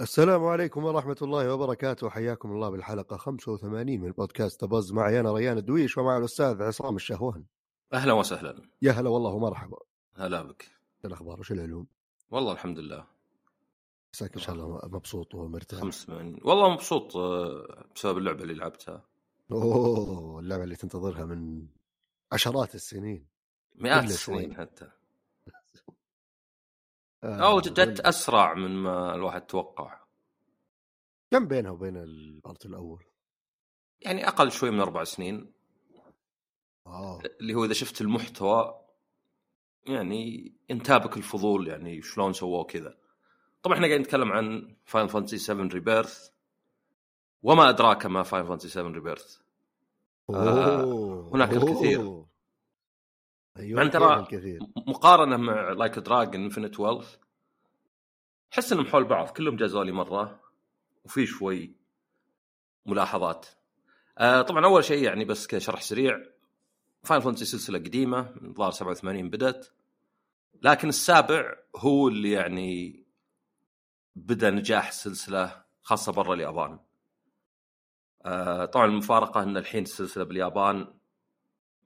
السلام عليكم ورحمة الله وبركاته. حياكم الله بالحلقة 85 من بودكاست بز معي أنا ريان الدويش ومع الأستاذ عصام الشهوان. أهلا وسهلا. يا هلا والله ومرحبا. هلا بك. شو الأخبار؟ وش العلوم؟ والله الحمد لله. عساك إن شاء الله مبسوط ومرتاح. 85 والله مبسوط آه، بسبب اللعبة اللي لعبتها. أوه اللعبة اللي تنتظرها من عشرات السنين مئات السنين. حتى آه، أو جت أسرع من ما الواحد توقع كم بينها وبين ال part الأول؟ يعني أقل شوي من أربع سنين آه اللي هو إذا شفت المحتوى يعني ينتابك الفضول يعني شلون سووه كذا طبعا إحنا قاعدين نتكلم عن Final Fantasy 7 Rebirth وما أدراك ما Final Fantasy 7 ريبيرث آه، أوه. هناك الكثير. أن ترى- مقارنة مع Like a Dragon Infinite Wealth احس إنهم حول بعض كلهم جازوا لي مرة وفي شوي ملاحظات. آه طبعا أول شيء يعني بس كشرح سريع Final Fantasy سلسلة قديمة من ظهر 87 بدأت لكن السابع هو اللي يعني بدأ نجاح السلسلة خاصة برا اليابان. آه طبعا المفارقة إن الحين السلسلة باليابان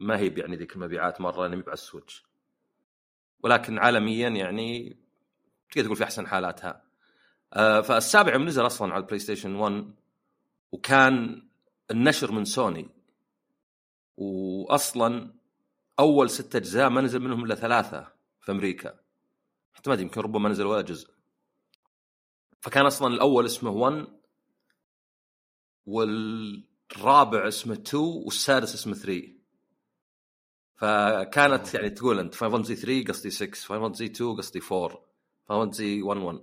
ما هي يعني ذيك المبيعات مرة انها على ال Switch. ولكن عالميا يعني تقدر تقول في أحسن حالاتها. آه فالسابع يوم نزل أصلا على ال PlayStation 1 وكان النشر من سوني. واصلا أول ستة أجزاء ما نزل منهم إلا ثلاثة في أمريكا. حتى ما أدري يمكن ربما نزل ولا جزء. فكان أصلا الأول اسمه 1 والرابع اسمه 2 والسادس اسمه 3 فكانت يعني تقول أنت Final Fantasy 3 قصدي 6 Final Fantasy 2 قصدي 4 Final Fantasy 1 1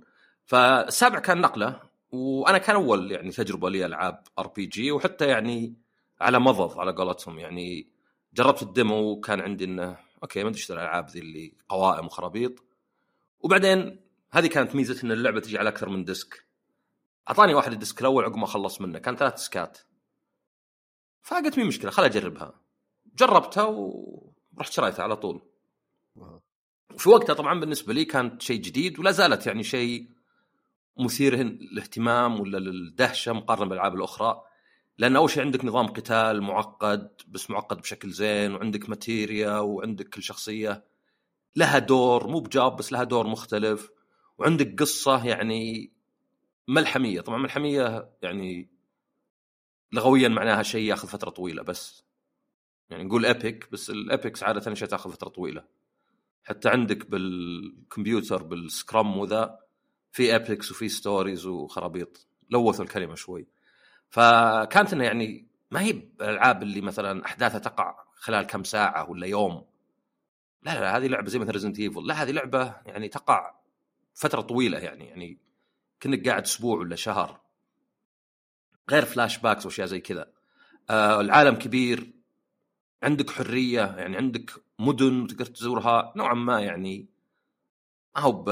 فالسابع كان نقلة وأنا كان أول يعني تجربة لي ألعاب RPG وحتى يعني على مضض على قولتهم. يعني جربت ال demo وكان عندي إنه okay ما أدري الألعاب ذي اللي قوائم وخرابيط. وبعدين هذه كانت ميزة إن اللعبة تجي على أكثر من disc. أعطاني واحد ال disc الأول عقب ما خلص منه كان ثلاث ديسكات. فقلت مي مشكلة خل أجربها. جربتها ورحت شريتها على طول. في وقتها طبعا بالنسبة لي كانت شيء جديد ولا زالت يعني شيء مثير للاهتمام ولا للدهشة مقارنة بالألعاب الأخرى. لأن أول شيء عندك نظام قتال معقد بس معقد بشكل زين وعندك Materia وعندك كل شخصية. لها دور مو ب job بس لها دور مختلف. وعندك قصة يعني ملحمية. طبعا ملحمية يعني لغويا معناها شيء ياخذ فترة طويلة بس يعني نقول epic بس ال epics عادة اشياء تاخذ فترة طويلة. حتى عندك بالكمبيوتر بال Scrum وذا في epics وفي stories وخرابيط. لوثوا الكلمة شوي. فكانت انها يعني ما هي بالألعاب اللي مثلا أحداثها تقع خلال كم ساعة ولا يوم. لا لا, لا هذه لعبة زي مثلا Resident Evil لا هذه لعبة يعني تقع فترة طويلة يعني يعني كأنك قاعد أسبوع ولا شهر. غير flashbacks وأشياء زي كذا. آه العالم كبير. عندك حرية يعني عندك مدن تقدر تزورها نوعا ما يعني ما هو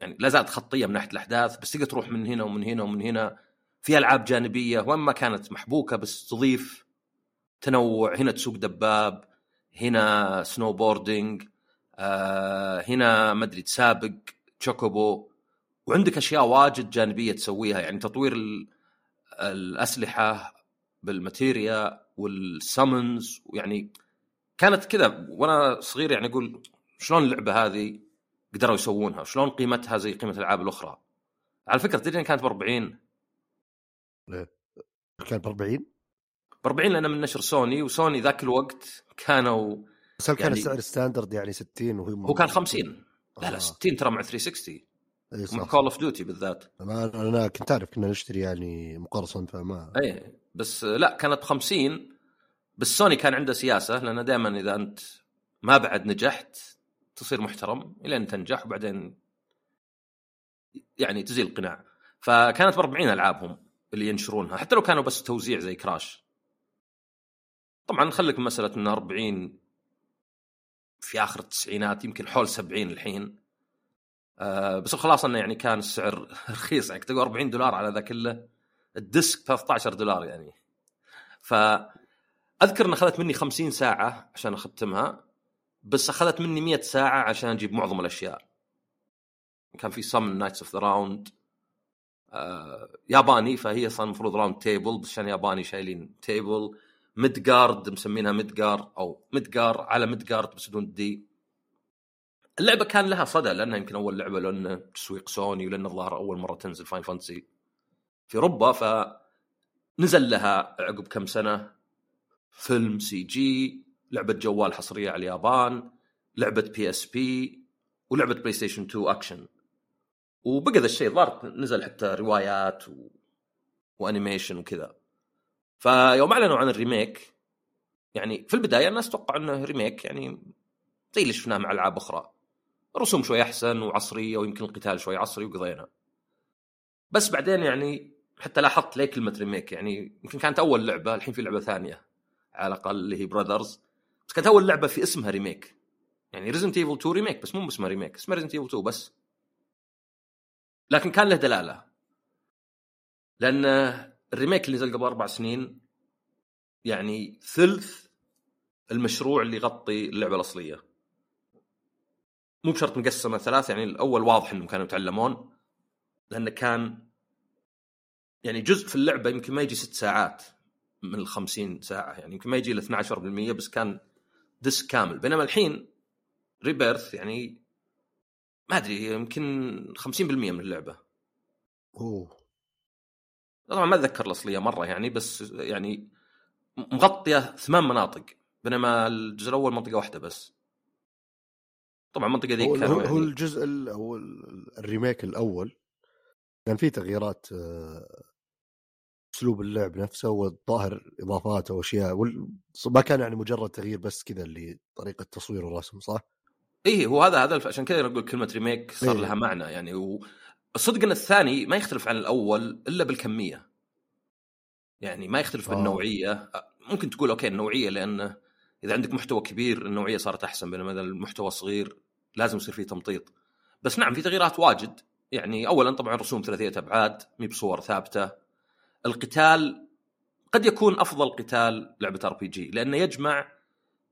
يعني لا زالت خطية من ناحية الأحداث بس تقدر تروح من هنا ومن هنا ومن هنا. في ألعاب جانبية وين ما كانت محبوكة بس تضيف تنوع. هنا تسوق دباب هنا snowboarding آه هنا ما أدري تسابق Chocobo وعندك أشياء واجد جانبية تسويها يعني تطوير ال- الأسلحة بال Materia. وال summons ويعني كانت كذا وأنا صغير يعني أقول شلون اللعبة هذه قدروا يسوونها؟ شلون قيمتها زي قيمة الألعاب الأخرى؟ على فكرة تدري كانت ب 40 كان ب 40 ب 40 لأن من نشر سوني وسوني ذاك الوقت كانوا بس هل كان يعني- السعر standard يعني 60 وهي هو كان 50 لا لا آه. 60 ترى مع 360 صح، مع. Call of Duty بالذات. ما أنا كنت أعرف كنا نشتري يعني مقرصن فما اي بس لا كانت ب 50 بس سوني كان عنده سياسة لأن دائما إذا أنت ما بعد نجحت تصير محترم الين تنجح وبعدين يعني تزيل القناع. فكانت ب 40 ألعابهم اللي ينشرونها حتى لو كانوا بس توزيع زي Crash طبعا خليك مساله إن 40 في آخر التسعينات يمكن حول 70 الحين. آه بس الخلاصه إنه يعني كان السعر رخيص يعني تقول 40 دولار على ذا كله ال disc 13 دولار يعني. ف أذكر انها أخذت مني 50 ساعة عشان أختمها بس أخذت مني 100 ساعة عشان أجيب معظم الأشياء. كان في summon Knights of the Round ياباني فهي أصلا المفروض Round Table بس عشان ياباني شايلين Table Midgard مسمينها Midgar أو Midgar على Midgard بس بدون D اللعبة كان لها صدى لأنها يمكن أول لعبة لأن تسويق سوني ولأن الظاهر أول مرة تنزل Final Fantasy في أوروبا فنزل لها عقب كم سنة. فيلم CG لعبة جوال حصرية على اليابان لعبة PSP ولعبة PlayStation 2 اكشن وبقى ذا الشيء ظهر نزل حتى روايات و... و animation وكذا. فيوم أعلنوا عن ال remake يعني في البداية الناس توقع إنه remake يعني زي اللي شفناه مع ألعاب أخرى. رسوم شوي أحسن وعصرية ويمكن القتال شوي عصري وقضينا. بس بعدين يعني حتى لاحظت ليه كلمة remake يعني يمكن كانت أول لعبة الحين في لعبة ثانية على الأقل اللي هي brothers بس كانت أول لعبة في اسمها remake يعني Resident Evil 2 remake بس مو اسمها remake اسمها Resident Evil 2 بس. لكن كان له دلالة. لأن ال remake اللي نزل قبل أربع سنين يعني ثلث المشروع اللي يغطي اللعبة الأصلية. مو بشرط مقسمه ثلاث يعني الأول واضح إنهم كانوا يتعلمون لأنه كان يعني جزء في اللعبة يمكن ما يجي ست ساعات من ال 50 ساعة يعني يمكن ما يجي ل 12% بس كان disc كامل. بينما الحين Rebirth يعني ما أدري يمكن 50% من اللعبة. أوه. طبعا ما أتذكر الأصلية مرة يعني بس يعني مغطية ثمان مناطق بينما الجزء الأول منطقة واحدة بس. طبعا المنطقة ذيك هو, هو, يعني هو الجزء هو ال- ال remake الأول كان فيه تغييرات آه، أسلوب اللعب نفسه والظاهر إضافات أو أشياء ما كان يعني مجرد تغيير بس كذا اللي طريقة تصوير ورسم صح؟ إيه هو هذا هذا عشان كذا نقول كلمة remake صار إيه. لها معنى يعني والصدق ان الثاني ما يختلف عن الأول إلا بالكمية يعني ما يختلف آه. بالنوعيه ممكن تقول okay النوعية لأنه إذا عندك محتوى كبير النوعية صارت أحسن بينما إذا المحتوى صغير لازم يصير فيه تمطيط. بس نعم في تغييرات واجد. يعني اولا طبعا رسوم ثلاثية أبعاد مي بصور ثابتة. القتال قد يكون أفضل قتال لعبة RPG لأنه يجمع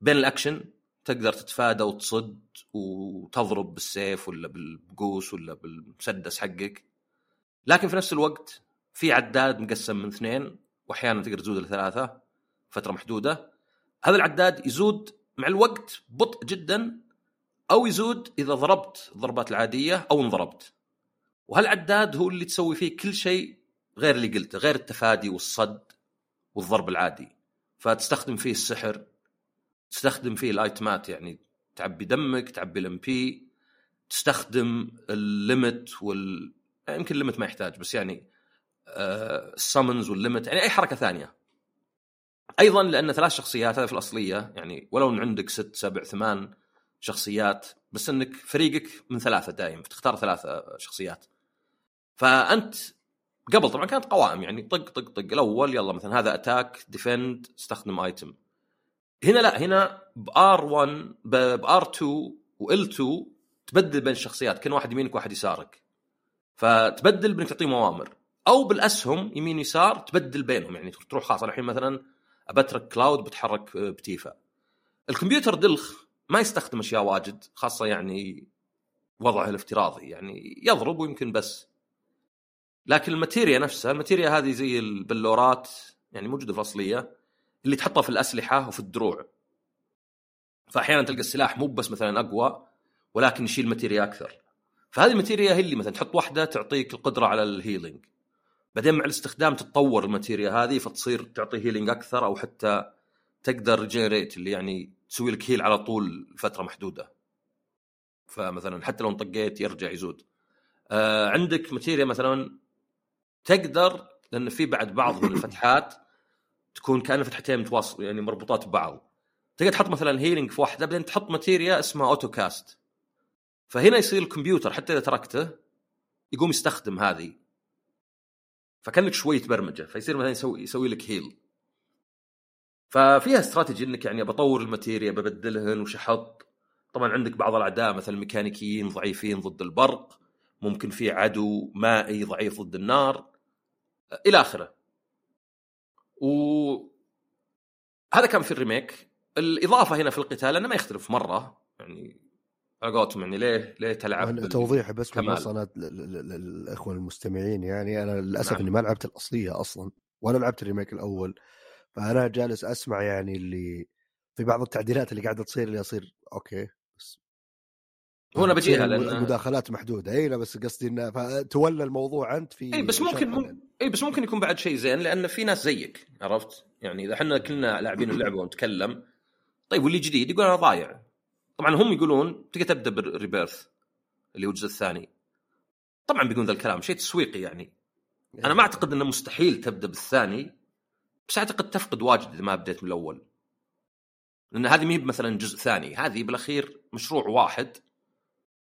بين الأكشن تقدر تتفادى وتصد وتضرب بالسيف ولا بالقوس ولا بالمسدس حقك. لكن في نفس الوقت في عداد مقسم من اثنين واحيانا تقدر تزود لثلاثه فترة محدودة. هذا العداد يزود مع الوقت بطء جدا أو يزود إذا ضربت الضربات العادية أو انضربت. وهالعداد هو اللي تسوي فيه كل شيء غير اللي قلته غير التفادي والصد والضرب العادي. فتستخدم فيه السحر تستخدم فيه ال items ات يعني تعبي دمك تعبي ال MP تستخدم ال limit وال يمكن ال limit ما يحتاج بس يعني آه، ال summons وال limit يعني أي حركة ثانية. أيضا لأن ثلاث شخصيات هذا في الأصلية يعني ولو إن عندك ست سبع ثمان شخصيات بس إنك فريقك من ثلاثة دائما فتختار ثلاثة شخصيات. فأنت قبل طبعا كانت قوائم يعني طق طق طق الأول يلا مثلا هذا attack defend استخدم item. هنا لا هنا ب R 1 ب R 2 و L 2 تبدل بين الشخصيات كان واحد يمينك وواحد يسارك. فتبدل بإنك تعطيهم أوامر. أو بالأسهم يمين يسار تبدل بينهم يعني تروح خلاص الحين مثلا أبترك Cloud بتحرك ب Tifa. الكمبيوتر دلخ. ما يستخدم أشياء واجد خاصة يعني وضعه الافتراضي يعني يضرب ويمكن بس. لكن ال materia نفسها ال materia هذه زي البلورات يعني موجودة في الأصلية اللي تحطها في الأسلحة وفي الدروع. فأحيانا تلقى السلاح مو بس مثلا أقوى ولكن يشيل materia أكثر. فهذه ال materia هي اللي مثلا تحط واحدة تعطيك القدرة على ال healing بعدين مع الاستخدام تتطور ال materia هذه فتصير تعطي healing أكثر أو حتى تقدر generate اللي يعني تسوي لك heal على طول فتره محدودة. فمثلا حتى لو انطقيت يرجع يزود. آه عندك materia مثلا تقدر لأن في بعد بعض من الفتحات تكون كانها فتحتين متواصل يعني مربوطات ببعض. تقدر تحط مثلا healing في واحدة بعدين تحط materia اسمها auto cast فهنا يصير الكمبيوتر حتى إذا تركته يقوم يستخدم هذه. فكأنك شوي تبرمجه فيصير مثلا يسوي يسوي لك هيل ففيها استراتيجي إنك يعني بطور الماتيريا ببدلهن وش أحط طبعا عندك بعض الأعداء مثلا الميكانيكيين ضعيفين ضد البرق ممكن في عدو مائي ضعيف ضد النار إلى آخره. و هذا كان في الريميك. الإضافة هنا في القتال أنه ما يختلف مرة. يعني على قولتهم يعني ليه ليه تلعب توضيح بس. بالنص أنا المستمعين. يعني أنا للأسف نعم. إني ما لعبت الأصلية أصلا ولا لعبت ال remake الأول. فأنا جالس أسمع يعني اللي في بعض التعديلات اللي قاعدة تصير اللي اصير okay بس هو أنا بجيها لأن المداخلات محدودة. إي لا بس قصدي إنه فتولى الموضوع أنت في إي بس ممكن مم... يعني. إي بس ممكن يكون بعد شيء زين لأن في ناس زيك عرفت؟ يعني إذا إحنا كلنا لاعبين اللعبة ونتكلم طيب واللي جديد؟ يقول أنا ضايع. طبعا هم يقولون تقدر تبدأ بال Rebirth اللي هو الجزء الثاني. طبعا بيقولون ذا الكلام شيء تسويقي يعني. أنا ما أعتقد إنه مستحيل تبدأ بالثاني. بس أعتقد تفقد واجد إذا ما بديت من الأول. لأن هذه مي مثلا جزء ثاني هذه بالأخير مشروع واحد.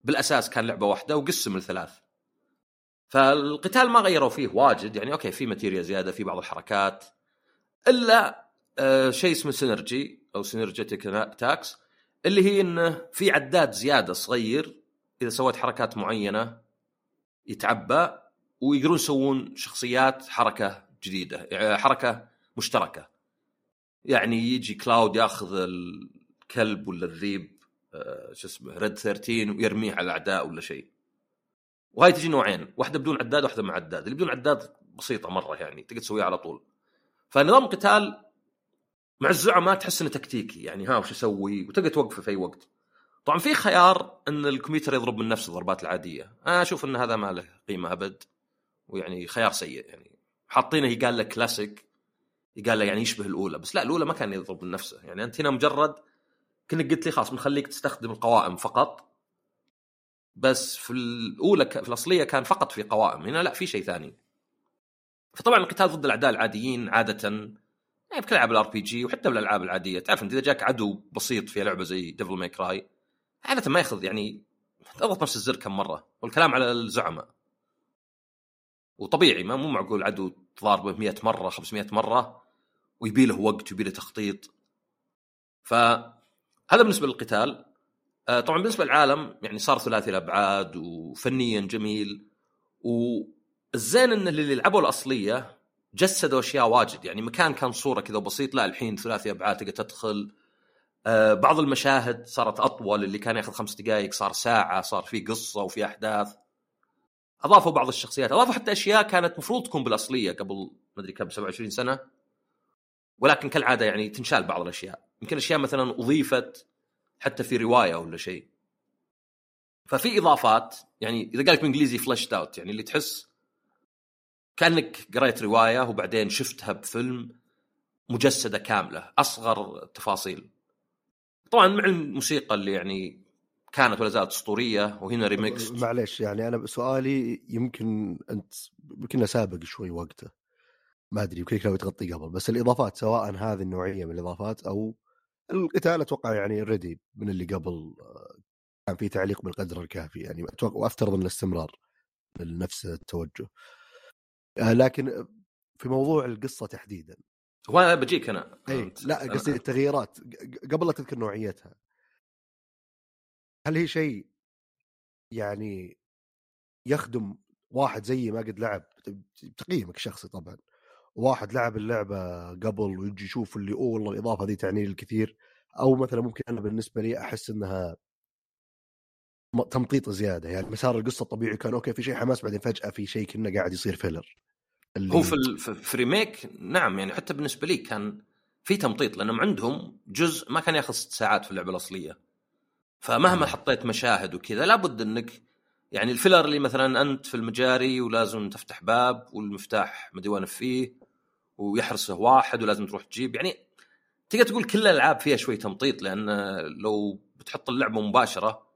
بالأساس كان لعبة واحدة وقسم لثلاث. فالقتال ما غيروا فيه واجد يعني okay في materia زيادة في بعض الحركات. إلا آه شيء اسمه synergy أو synergetic attacks اللي هي إنه في عداد زيادة صغير إذا سويت حركات معينة يتعبى ويقدرون يسوون شخصيات حركة جديدة يعني حركة مشتركة. يعني يجي Cloud ياخذ الكلب ولا الذيب آه، شو اسمه Red 13 ويرميه على الأعداء ولا شيء. وهاي تجي نوعين واحدة بدون عداد واحدة مع عداد. اللي بدون عداد بسيطة مرة يعني تقدر تسويها على طول. فنظام قتال مع الزعماء تحس إنه تكتيكي. يعني ها وش أسوي؟ وتقدر توقفه في أي وقت. طبعا في خيار إن الكمبيوتر يضرب من نفس الضربات العادية. أنا أشوف إن هذا ما له قيمة أبد ويعني خيار سيء يعني. حاطينه يقال له كلاسيك يقال له يعني يشبه الأولى. بس لا الأولى ما كان يضرب من نفسه. يعني أنت هنا مجرد كأنك قلت لي خلاص بنخليك تستخدم القوائم فقط. بس في الأولى. في الأصلية كان فقط في قوائم. هنا لا في شيء ثاني. فطبعا القتال ضد الأعداء العاديين عادة يعني بكل ألعاب ال RPG وحتى بالألعاب العادية. تعرف أنت إذا جاك عدو بسيط في لعبة زي Devil May Cry عادة ما يأخذ يعني تضغط نفس الزر كم مرة. والكلام على الزعماء. وطبيعي ما مو معقول عدو تضاربه 100 مرة 500 مرة. ويبي له وقت ويبي له تخطيط. فهذا بالنسبة للقتال. آه، طبعا بالنسبة للعالم يعني صار ثلاثي الأبعاد وفنيا جميل. والزين إن اللي لعبوا الأصلية جسدوا أشياء واجد. يعني مكان كان صورة كذا بسيط لا الحين ثلاثي أبعاد تقدر تدخل. آه، بعض المشاهد صارت أطول اللي كان ياخذ خمس دقائق صار ساعة صار في قصة وفي أحداث. أضافوا بعض الشخصيات أضافوا حتى أشياء كانت مفروض تكون بالأصلية قبل ما أدري كم 27 سنة. ولكن كالعادة يعني تنشال بعض الأشياء. يمكن أشياء مثلا أضيفت حتى في رواية ولا شيء. ففي إضافات يعني إذا قال لك بالانجليزي fleshed out يعني اللي تحس كأنك قريت رواية وبعدين شفتها بفيلم مجسدة كاملة أصغر التفاصيل طبعا مع الموسيقى اللي يعني كانت ولا زالت أسطورية وهنا ريميكس معليش يعني أنا سؤالي يمكن أنت يمكن سابق شوي وقته. ما أدري يمكن لو تغطي قبل بس الإضافات سواء هذه النوعية من الإضافات أو القتال أتوقع يعني ريدي من اللي قبل آه، كان في تعليق بالقدر الكافي يعني أتوقع وأفترض إن الاستمرار لنفس التوجه. آه، لكن في موضوع القصة تحديدا. هو أنا بجيك أنا إي لا قصدي التغييرات قبل لا تذكر نوعيتها. هل هي شيء يعني يخدم واحد زي ما قد لعب تقييمك الشخصي طبعا؟ واحد لعب اللعبة قبل ويجي يشوف اللي أوه والله الإضافة دي تعني لي الكثير أو مثلا ممكن أنا بالنسبة لي أحس إنها تمطيط زيادة. يعني مسار القصة الطبيعي كان okay في شيء حماس بعدين فجأة في شيء كنا قاعد يصير فيلر اللي هو في ال- في- في Remake نعم يعني حتى بالنسبة لي كان في تمطيط لأنهم عندهم جزء ما كان ياخذ ست ساعات في اللعبة الأصلية. فمهما حطيت مشاهد وكذا لابد إنك يعني ال filler اللي مثلا أنت في المجاري ولازم تفتح باب والمفتاح مدري وين فيه ويحرسه واحد ولازم تروح تجيب. يعني تقدر تقول كل الألعاب فيها شوي تمطيط لأن لو بتحط اللعبة مباشرة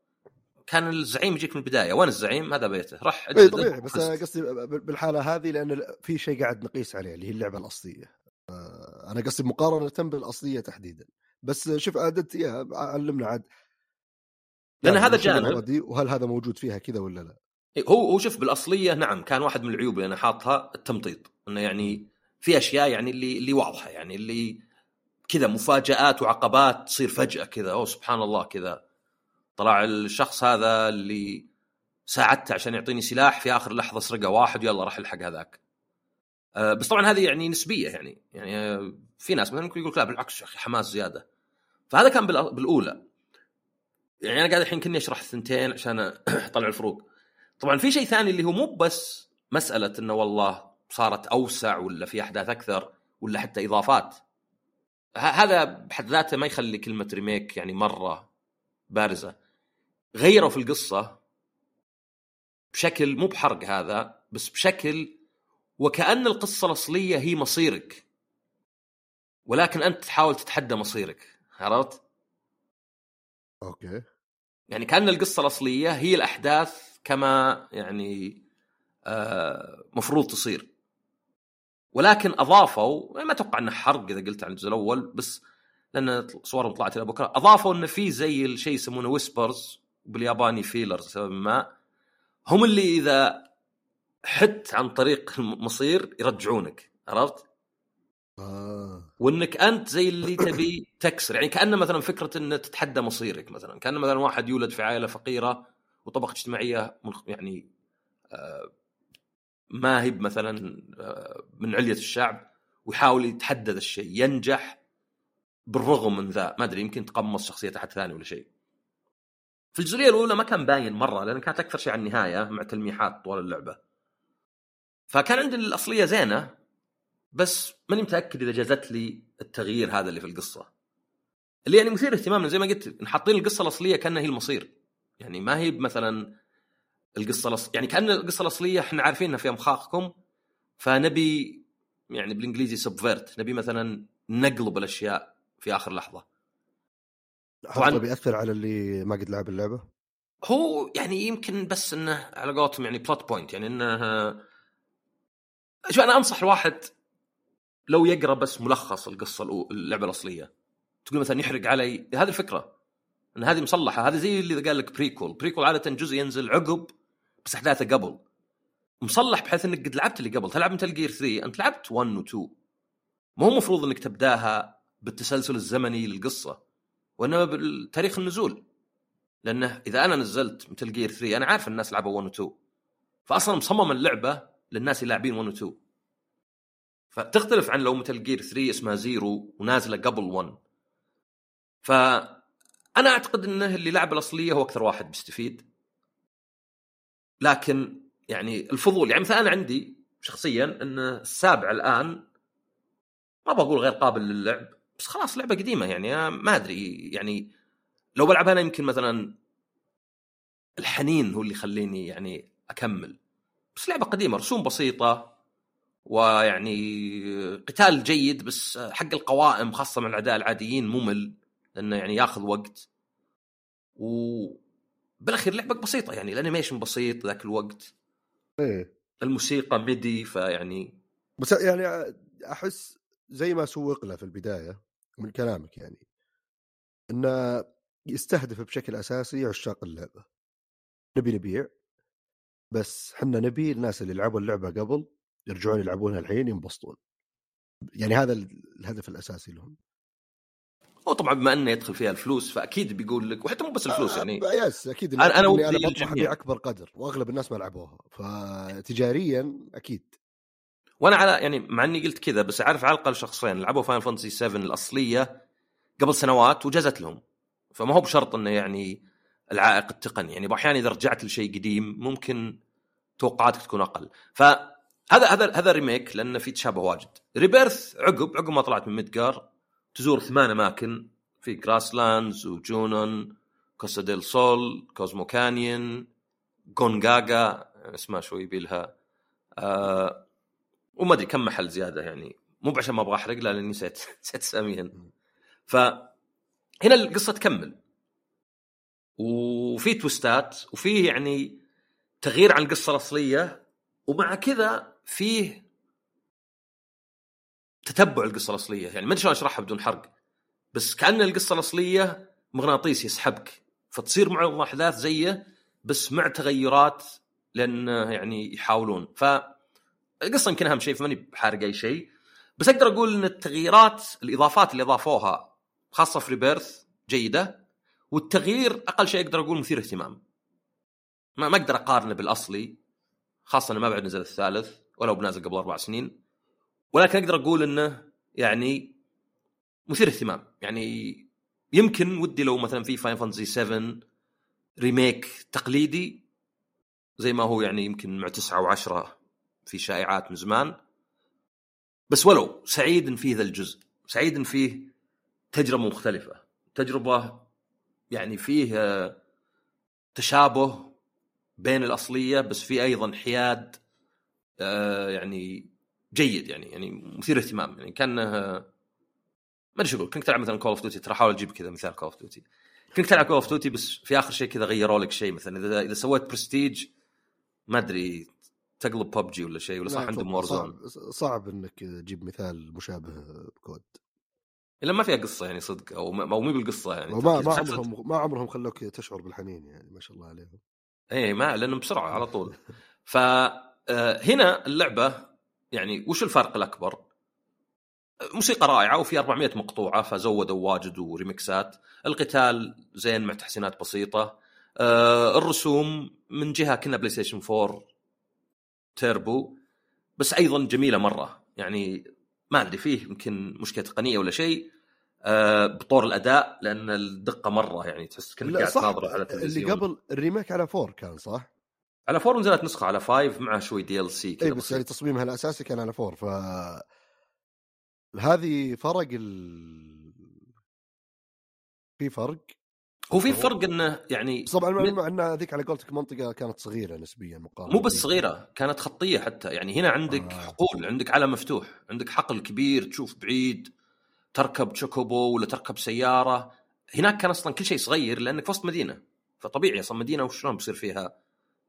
كان الزعيم يجيك من البداية. وين الزعيم؟ هذا بيته. راح إي طبيعي بس قصدي بالحالة هذه لأن في شيء قاعد نقيس عليه اللي هي اللعبة الأصلية. آه، أنا قصدي مقارنة بالأصلية تحديدا. بس شوف عدد يا علمنا عاد. لأن يعني هذا جانب. وهل هذا موجود فيها كذا ولا لا؟ هو هو شوف بالأصلية نعم كان واحد من العيوب اللي أنا حاطها التمطيط. إنه يعني في أشياء يعني اللي اللي واضحة يعني اللي كذا مفاجآت وعقبات تصير فجأة كذا أوه سبحان الله كذا. طلع الشخص هذا اللي ساعدته عشان يعطيني سلاح في آخر لحظة سرقه واحد يلا راح الحق هذاك. آه، بس طبعا هذه يعني نسبية يعني يعني آه، في ناس مثلا ممكن يقول لا بالعكس يا أخي حماس زيادة. فهذا كان بالأولى. يعني أنا قاعد الحين كني أشرح الثنتين عشان أطلع الفروق. طبعا في شيء ثاني اللي هو مو بس مسألة إنه والله صارت أوسع ولا في أحداث أكثر ولا حتى إضافات؟ هذا بحد ذاته ما يخلي كلمة ريميك يعني مرة بارزة. غيروا في القصة بشكل مو بحرق هذا بس بشكل وكأن القصة الأصلية هي مصيرك. ولكن أنت تحاول تتحدى مصيرك عرفت؟ okay. يعني كأن القصة الأصلية هي الأحداث كما يعني آه مفروض تصير. ولكن أضافوا ما أتوقع أنه حرق إذا قلت عن الجزء الأول بس لأن صورهم طلعت إلى بكرة أضافوا أنه في زي الشيء يسمونه Whispers بالياباني Feelers لسبب ما هم اللي إذا حدت عن طريق المصير يرجعونك عرفت؟ آه وإنك أنت زي اللي تبي تكسر يعني كأنه مثلا فكرة ان تتحدى مصيرك مثلا كان مثلا واحد يولد في عائلة فقيرة وطبقة اجتماعية يعني آه، ما هي مثلا آه، من علية الشعب ويحاول يتحدى ذا الشيء ينجح بالرغم من ذا ما أدري يمكن تقمص شخصية أحد ثاني ولا شيء. في الجزئية الأولى ما كان باين مرة لأن كانت أكثر شيء على النهاية مع تلميحات طوال اللعبة. فكان عندي الأصلية زينة بس ماني متأكد إذا جازت لي التغيير هذا اللي في القصة. اللي يعني مثير اهتمامنا زي ما قلت حاطين القصة الأصلية كأنها هي المصير. يعني ما هي مثلا القصة الأص... يعني كأن القصة الأصلية إحنا عارفين انها فيها مخاخكم فنبي يعني بالإنجليزي سبفيرت نبي مثلا نقلب الأشياء في آخر لحظة. طبعاً. هذا بياثر على اللي ما قد لعب اللعبة؟ هو يعني يمكن بس إنه على قولتهم يعني plot point يعني إنه شوف أنا أنصح الواحد لو يقرأ بس ملخص القصة اللعبة الأصلية. تقول مثلا يحرق علي هذه الفكرة. إن هذه مصلحة هذه زي اللي قال لك prequel prequel عادة جزء ينزل عقب بس احداثه قبل. مصمم بحيث إنك قد لعبت اللي قبل. تلعب Metal Gear 3 أنت لعبت 1 و 2 مو المفروض إنك تبداها بالتسلسل الزمني للقصة وإنما بالتاريخ النزول. لأنه إذا أنا نزلت Metal Gear 3 أنا عارف الناس لعبوا 1 و 2 فأصلا مصمم اللعبة للناس اللي لاعبين 1 و 2 فتختلف عن لو Metal Gear 3 اسمها Zero ونازلة قبل 1 فأنا أعتقد إنه اللي لعب الأصلية هو أكثر واحد بيستفيد لكن يعني الفضول يعني مثلا أنا عندي شخصيا إن السابع الآن ما بقول غير قابل للعب بس خلاص لعبة قديمة يعني ما أدري يعني لو بلعبها أنا يمكن مثلا الحنين هو اللي يخليني يعني أكمل. بس لعبة قديمة رسوم بسيطة ويعني قتال جيد بس حق القوائم خاصة مع الأعداء العاديين ممل لأنه يعني ياخذ وقت. و بالاخير لعبة بسيطة يعني الانيميشن بسيط ذاك الوقت. إيه. الموسيقى ميدي فيعني بس يعني أحس زي ما سوق له في البداية من كلامك يعني إنه يستهدف بشكل أساسي عشاق اللعبة. نبي نبيع بس حنا نبي الناس اللي لعبوا اللعبة قبل يرجعون يلعبونها الحين ينبسطون. يعني هذا الهدف الأساسي لهم. هو طبعا بما أنه يدخل فيها الفلوس فأكيد بيقول لك وحتى مو بس الفلوس يعني. آه يس أكيد أنا- أنا ودي أنا بطمح اكبر قدر وأغلب الناس ما لعبوها فتجاريا أكيد. وأنا على يعني مع إني قلت كذا بس أعرف على الأقل شخصين لعبوا Final Fantasy 7 الأصلية قبل سنوات وجازت لهم. فما هو بشرط إنه يعني العائق التقني. يعني أحيانا إذا رجعت لشيء قديم ممكن توقعاتك تكون أقل. فهذا هذا هذا remake لأنه في تشابه واجد. Rebirth عقب عقب ما طلعت من Midgar تزور ثمان أماكن في Grasslands و Junon Costa del Sol Cosmo Canyon Gongaga اسمها شوي يبيلها. آه وما أدري كم محل زيادة يعني. مو عشان ما أبغى أحرق لا لاني نسيت نسيت اساميهن فهنا القصة تكمل. وفي تويستات وفيه يعني تغيير عن القصة الأصلية ومع كذا فيه تتبع القصة الأصلية. يعني ما أدري شلون أشرحها بدون حرق. بس كأن القصة الأصلية مغناطيس يسحبك فتصير معه احداث زيه بس مع تغيرات لأن يعني يحاولون. ف القصة يمكن أهم شيء فماني بحارق أي شيء. بس أقدر أقول إن التغييرات الإضافات اللي أضافوها خاصة في ريبيرث جيدة. والتغيير أقل شيء أقدر أقول مثير اهتمام. ما ما أقدر أقارنه بالأصلي خاصة إنه ما بعد نزل الثالث ولو بنازل قبل أربع سنين. ولكن أقدر أقول إنه يعني مثير اهتمام. يعني يمكن ودي لو مثلا في Final Fantasy 7 Remake تقليدي زي ما هو يعني يمكن مع تسعة وعشرة في شائعات من زمان. بس ولو سعيد إن فيه ذا الجزء سعيد إن فيه تجربة مختلفة تجربة يعني فيه تشابه بين الأصلية بس في أيضا حياد آه، يعني جيد يعني يعني مثير اهتمام يعني. كانه ما أدري شو أقول كنت تلعب مثلا Call of Duty ترى احاول أجيب كذا مثال Call of Duty كنت تلعب Call of Duty بس في آخر شيء كذا غيروا لك شيء مثلا. إذا إذا سويت برستيج ما أدري تقلب ببجي ولا شيء ولا صح عندهم Warzone صعب إنك تجيب مثال مشابه ب COD إلا ما فيها قصة يعني صدق أو ما أو مو بالقصة يعني. ما ما عمرهم ما عمرهم خلوك تشعر بالحنين يعني ما شاء الله عليهم. اي ما لأنه بسرعة على طول. فهنا اللعبة يعني وش الفرق الأكبر؟ موسيقى رائعة وفي 400 مقطوعة فزودوا واجد وريمكسات القتال زين مع تحسينات بسيطة. آه الرسوم من جهة كأنها PlayStation 4 تيربو بس أيضا جميلة مرة. يعني ما أدري فيه يمكن مشكلة تقنية ولا شيء. آه بطور الأداء لأن الدقة مرة يعني تحس كأنك قاعد تناظر على التلفزيون. اللي قبل ال Remake على 4 كان صح؟ على 4 نزلت نسخة على 5 مع شوي DLC كذا اي بس يعني تصميمها الأساسي كان على 4 ف هذه فرق ال... في فرق؟ هو في فرق إنه يعني طبعا من... إن هذيك على قولتك منطقة كانت صغيرة نسبيا مقارنة مو بس صغيرة كانت خطية حتى. يعني هنا عندك آه. حقول عندك علم مفتوح عندك حقل كبير تشوف بعيد تركب Chocobo ولا تركب سيارة. هناك كان أصلا كل شيء صغير لأنك في وسط مدينة. فطبيعي أصلا مدينة وشلون بيصير فيها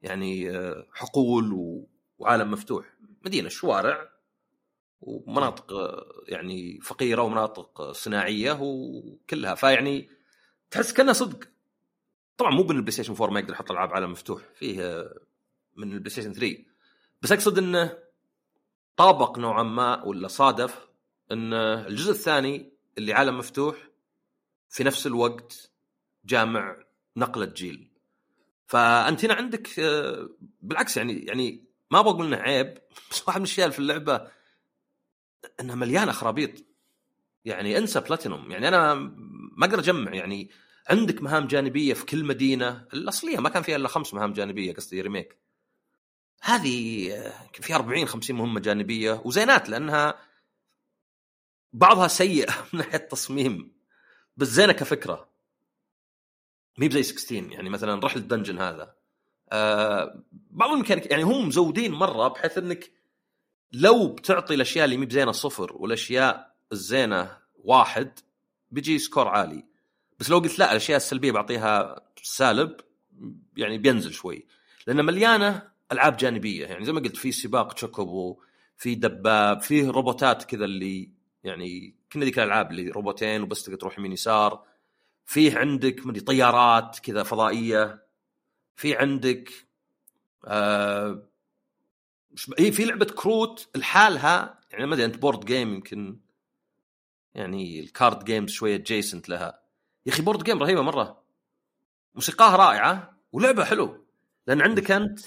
يعني آه، حقول وعالم مفتوح. مدينة شوارع ومناطق آه، يعني فقيرة ومناطق صناعية وكلها. فيعني تحس كأنها صدق. طبعا مو من ال PlayStation 4 ما يقدر يحط العاب عالم مفتوح. فيه آه، من ال PlayStation 3 بس أقصد إنه طابق نوعا ما ولا صادف إن الجزء الثاني اللي عالم مفتوح في نفس الوقت جامع نقلة جيل. فانت هنا عندك آه، بالعكس يعني يعني ما بقول إنه عيب بس واحد من الاشياء في اللعبة إنها مليانة خرابيط. يعني انسى بلاتينوم. يعني أنا ما أقدر أجمع يعني عندك مهام جانبية في كل مدينة الأصلية ما كان فيها إلا خمس مهام جانبية قصدي ريميك هذه في 40 50 مهمة جانبية وزينات لأنها بعضها سيء من ناحية التصميم. بس زينة كفكرة. مي بزي 16 يعني مثلا رحله ال dungeon هذا. آه بعض الميكانيك يعني هم مزودين مرة بحيث إنك لو بتعطي الأشياء اللي مي بزينة صفر والأشياء الزينة واحد بيجي score عالي. بس لو قلت لا الأشياء السلبية بعطيها سالب يعني بينزل شوي. لأن مليانة ألعاب جانبية يعني زي ما قلت في سباق تشوكوبو في دباب في روبوتات كذا اللي يعني كنا ذيك الألعاب اللي روبوتين وبس تقدر تروح يمين يسار. فيه عندك مدري طيارات كذا فضائية في عندك آه هي في لعبة كروت لحالها يعني ما أدري أنت board game يمكن يعني ال card games شوي adjacent لها. يا أخي board game رهيبة مرة. موسيقاها رائعة ولعبه حلو. لأن عندك أنت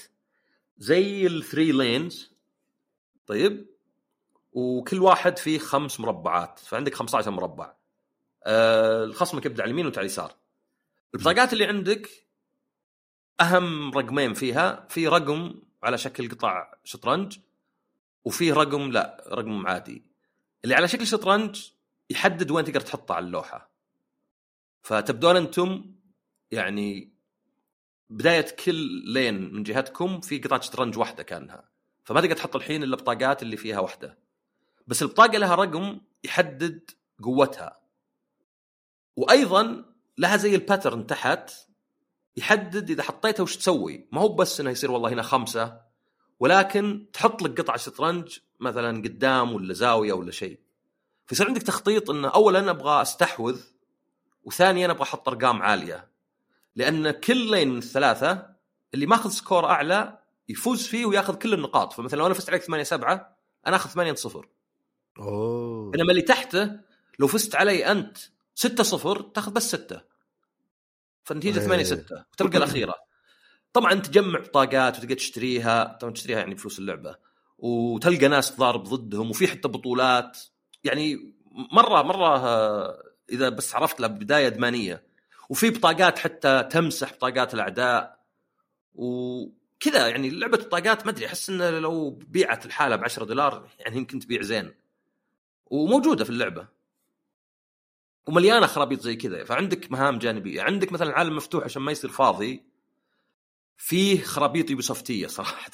زي ال three lanes طيب؟ وكل واحد فيه خمس مربعات فعندك 15 مربع. أه الخصمك يبدا على اليمين وانت على اليسار. البطاقات اللي عندك أهم رقمين فيها في رقم على شكل قطع شطرنج وفيه رقم لا رقم عادي. اللي على شكل شطرنج يحدد وين تقدر تحطه على اللوحة. فتبدون أنتم يعني بداية كل لين من جهتكم في قطعة شطرنج واحدة كانها. فما تقدر تحط الحين إلا بطاقات اللي فيها واحدة. بس البطاقة لها رقم يحدد قوتها. وأيضا لها زي الباترن تحت يحدد إذا حطيتها وش تسوي. ما هو بس إنه يصير والله هنا خمسة ولكن تحط لك قطعة شطرنج مثلا قدام ولا زاوية ولا شيء. فيصير عندك تخطيط انه اولا أبغى أستحوذ وثانيا أبغى أحط أرقام عالية. لأن كل لين من الثلاثة اللي ماخذ سكور أعلى يفوز فيه وياخذ كل النقاط. فمثلا لو أنا فزت عليك 8 7 أنا أخذ 8 0 أوه. انما اللي تحته لو فزت علي أنت 6 0 تاخذ بس 6 فالنتيجه 8 6 وتلقى الأخيرة. طبعا تجمع بطاقات وتقدر تشتريها طبعا تشتريها يعني بفلوس اللعبة. وتلقى ناس تضارب ضدهم وفي حتى بطولات. يعني مره مرة إذا بس عرفت له بداية أدمانية. وفي بطاقات حتى تمسح بطاقات الأعداء. وكذا يعني لعبة الطاقات ما أدري أحس انه لو بيعت الحالة ب 10 دولار يعني يمكن تبيع زين. وموجودة في اللعبة. ومليانه خرابيط زي كذا. فعندك مهام جانبية. عندك مثلا عالم مفتوح عشان ما يصير فاضي. فيه خرابيط يوبيسوفتية صراحة.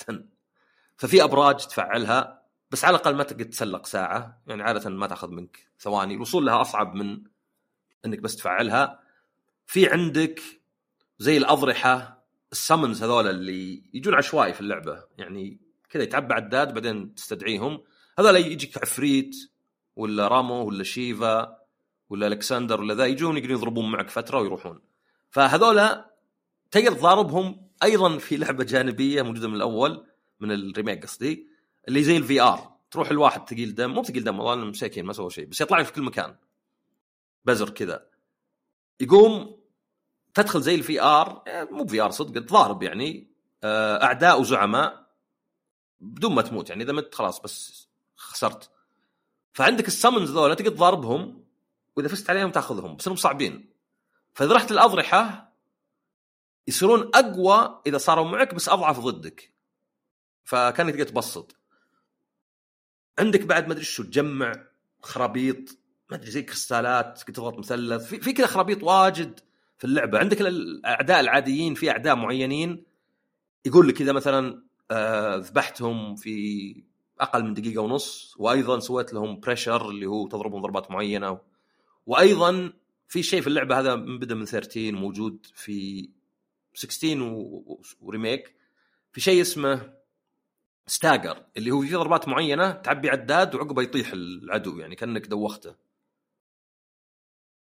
ففي أبراج تفعلها. بس على الأقل ما تقدر تتسلق ساعة. يعني عادة ما تأخذ منك ثواني. الوصول لها أصعب من إنك بس تفعلها. في عندك زي الأضرحة ال summons هذول اللي يجون عشوائي في اللعبة. يعني كذا يتعبى عداد بعدين تستدعيهم. هذول يجيك عفريت ولا رامو ولا شيفا. ولا ألكسندر ولا ذا يجون يقدرون يضربون معك فترة ويروحون. فهذول تقدر تضاربهم أيضا في لعبة جانبية موجودة من الأول من ال Remake قصدي اللي زي ال VR تروح الواحد ثقيل دم مو ثقيل دم والله مساكين ما سوى شيء بس يطلع لك في كل مكان. بزر كذا. يقوم تدخل زي ال VR مو VR صدق تضارب يعني آه، أعداء وزعماء بدون ما تموت يعني إذا مت خلاص بس خسرت. فعندك ال summons ذولا تقدر تضاربهم وإذا فزت عليهم تأخذهم بس إنهم صعبين. فإذا رحت الاضرحه يصيرون أقوى إذا صاروا معك بس أضعف ضدك. فكأنك تقدر تبسط. عندك بعد ما أدري شو تجمع خرابيط ما أدري زي كريستالات تضغط مثلث. في, في كذا خرابيط واجد في اللعبة. عندك الأعداء العاديين في أعداء معينين يقول لك إذا مثلا آه، ذبحتهم في أقل من دقيقة ونص وأيضا سويت لهم pressure اللي هو تضربهم ضربات معينة وأيضا في شيء في اللعبة هذا بدا من 13 موجود في 16 و Remake. في شيء اسمه stagger اللي هو في ضربات معينة تعبي عداد وعقبه يطيح العدو يعني كأنك دوخته.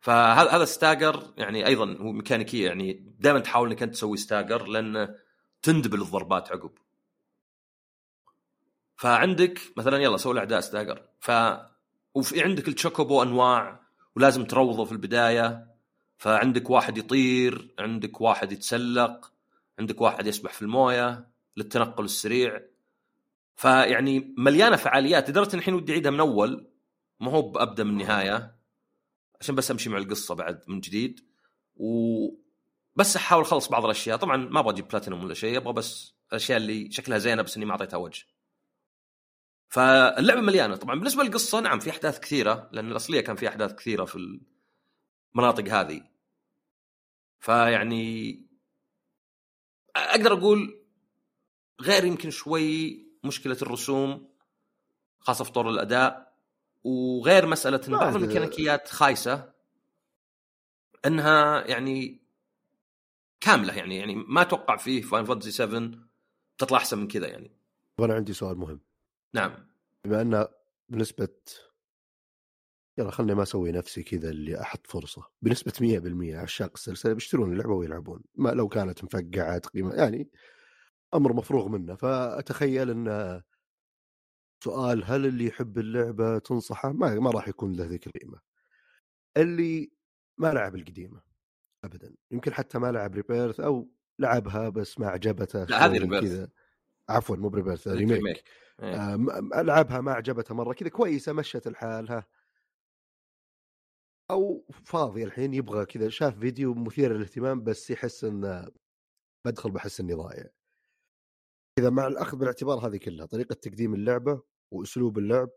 فهذا هذا stagger يعني أيضا هو ميكانيكية يعني دائما تحاول إنك أنت تسوي stagger لأن تندبل الضربات عقب. فعندك مثلا يلا سوي الأعداء ستاجر. ف وفي عندك التشوكوبو أنواع ولازم تروضه في البداية. فعندك واحد يطير عندك واحد يتسلق عندك واحد يسبح في الموية للتنقل السريع. فيعني مليانة فعاليات. لدرجة الحين ودي أعيدها من أول. ما هو بأبدأ من النهاية. عشان بس أمشي مع القصة بعد من جديد. و بس أحاول أخلص بعض الأشياء. طبعا ما أبغى أجيب بلاتينوم ولا شيء. أبغى بس الأشياء اللي شكلها زينة بس إني ما أعطيتها وجه. فاللعبة مليانة طبعا بالنسبة للقصة نعم في أحداث كثيرة لأن الأصلية كان في أحداث كثيرة في المناطق هذه فيعني أقدر أقول غير يمكن شوي مشكلة الرسوم خاصة في طور الأداء وغير مسألة إن بعض الميكانيكيات خايسة إنها يعني كاملة يعني يعني ما أتوقع فيه Final Fantasy 7 تطلع أحسن من كذا يعني. وأنا عندي سؤال مهم. نعم. بما ان بنسبة يلا خلني ما أسوي نفسي كذا اللي أحط فرصة. بنسبة 100% عشاق السلسلة بيشترون اللعبة ويلعبون. ما لو كانت مفقعة قيمة يعني أمر مفروغ منه. فأتخيل أن سؤال هل اللي يحب اللعبة تنصحه؟ ما ما راح يكون له ذيك القيمة. اللي ما لعب القديمة ابدا. يمكن حتى ما لعب Rebirth أو لعبها بس ما عجبته لا هذه Rebirth عفوا مو ب Rebirth Remake, Remake. آه لعبها ما عجبته مرة كذا كويسة مشت الحال ها. أو فاضي الحين يبغى كذا شاف فيديو مثير للاهتمام بس يحس انه بدخل بحس إني ضايع. اذا مع الأخذ بالاعتبار هذه كلها طريقة تقديم اللعبة وأسلوب اللعب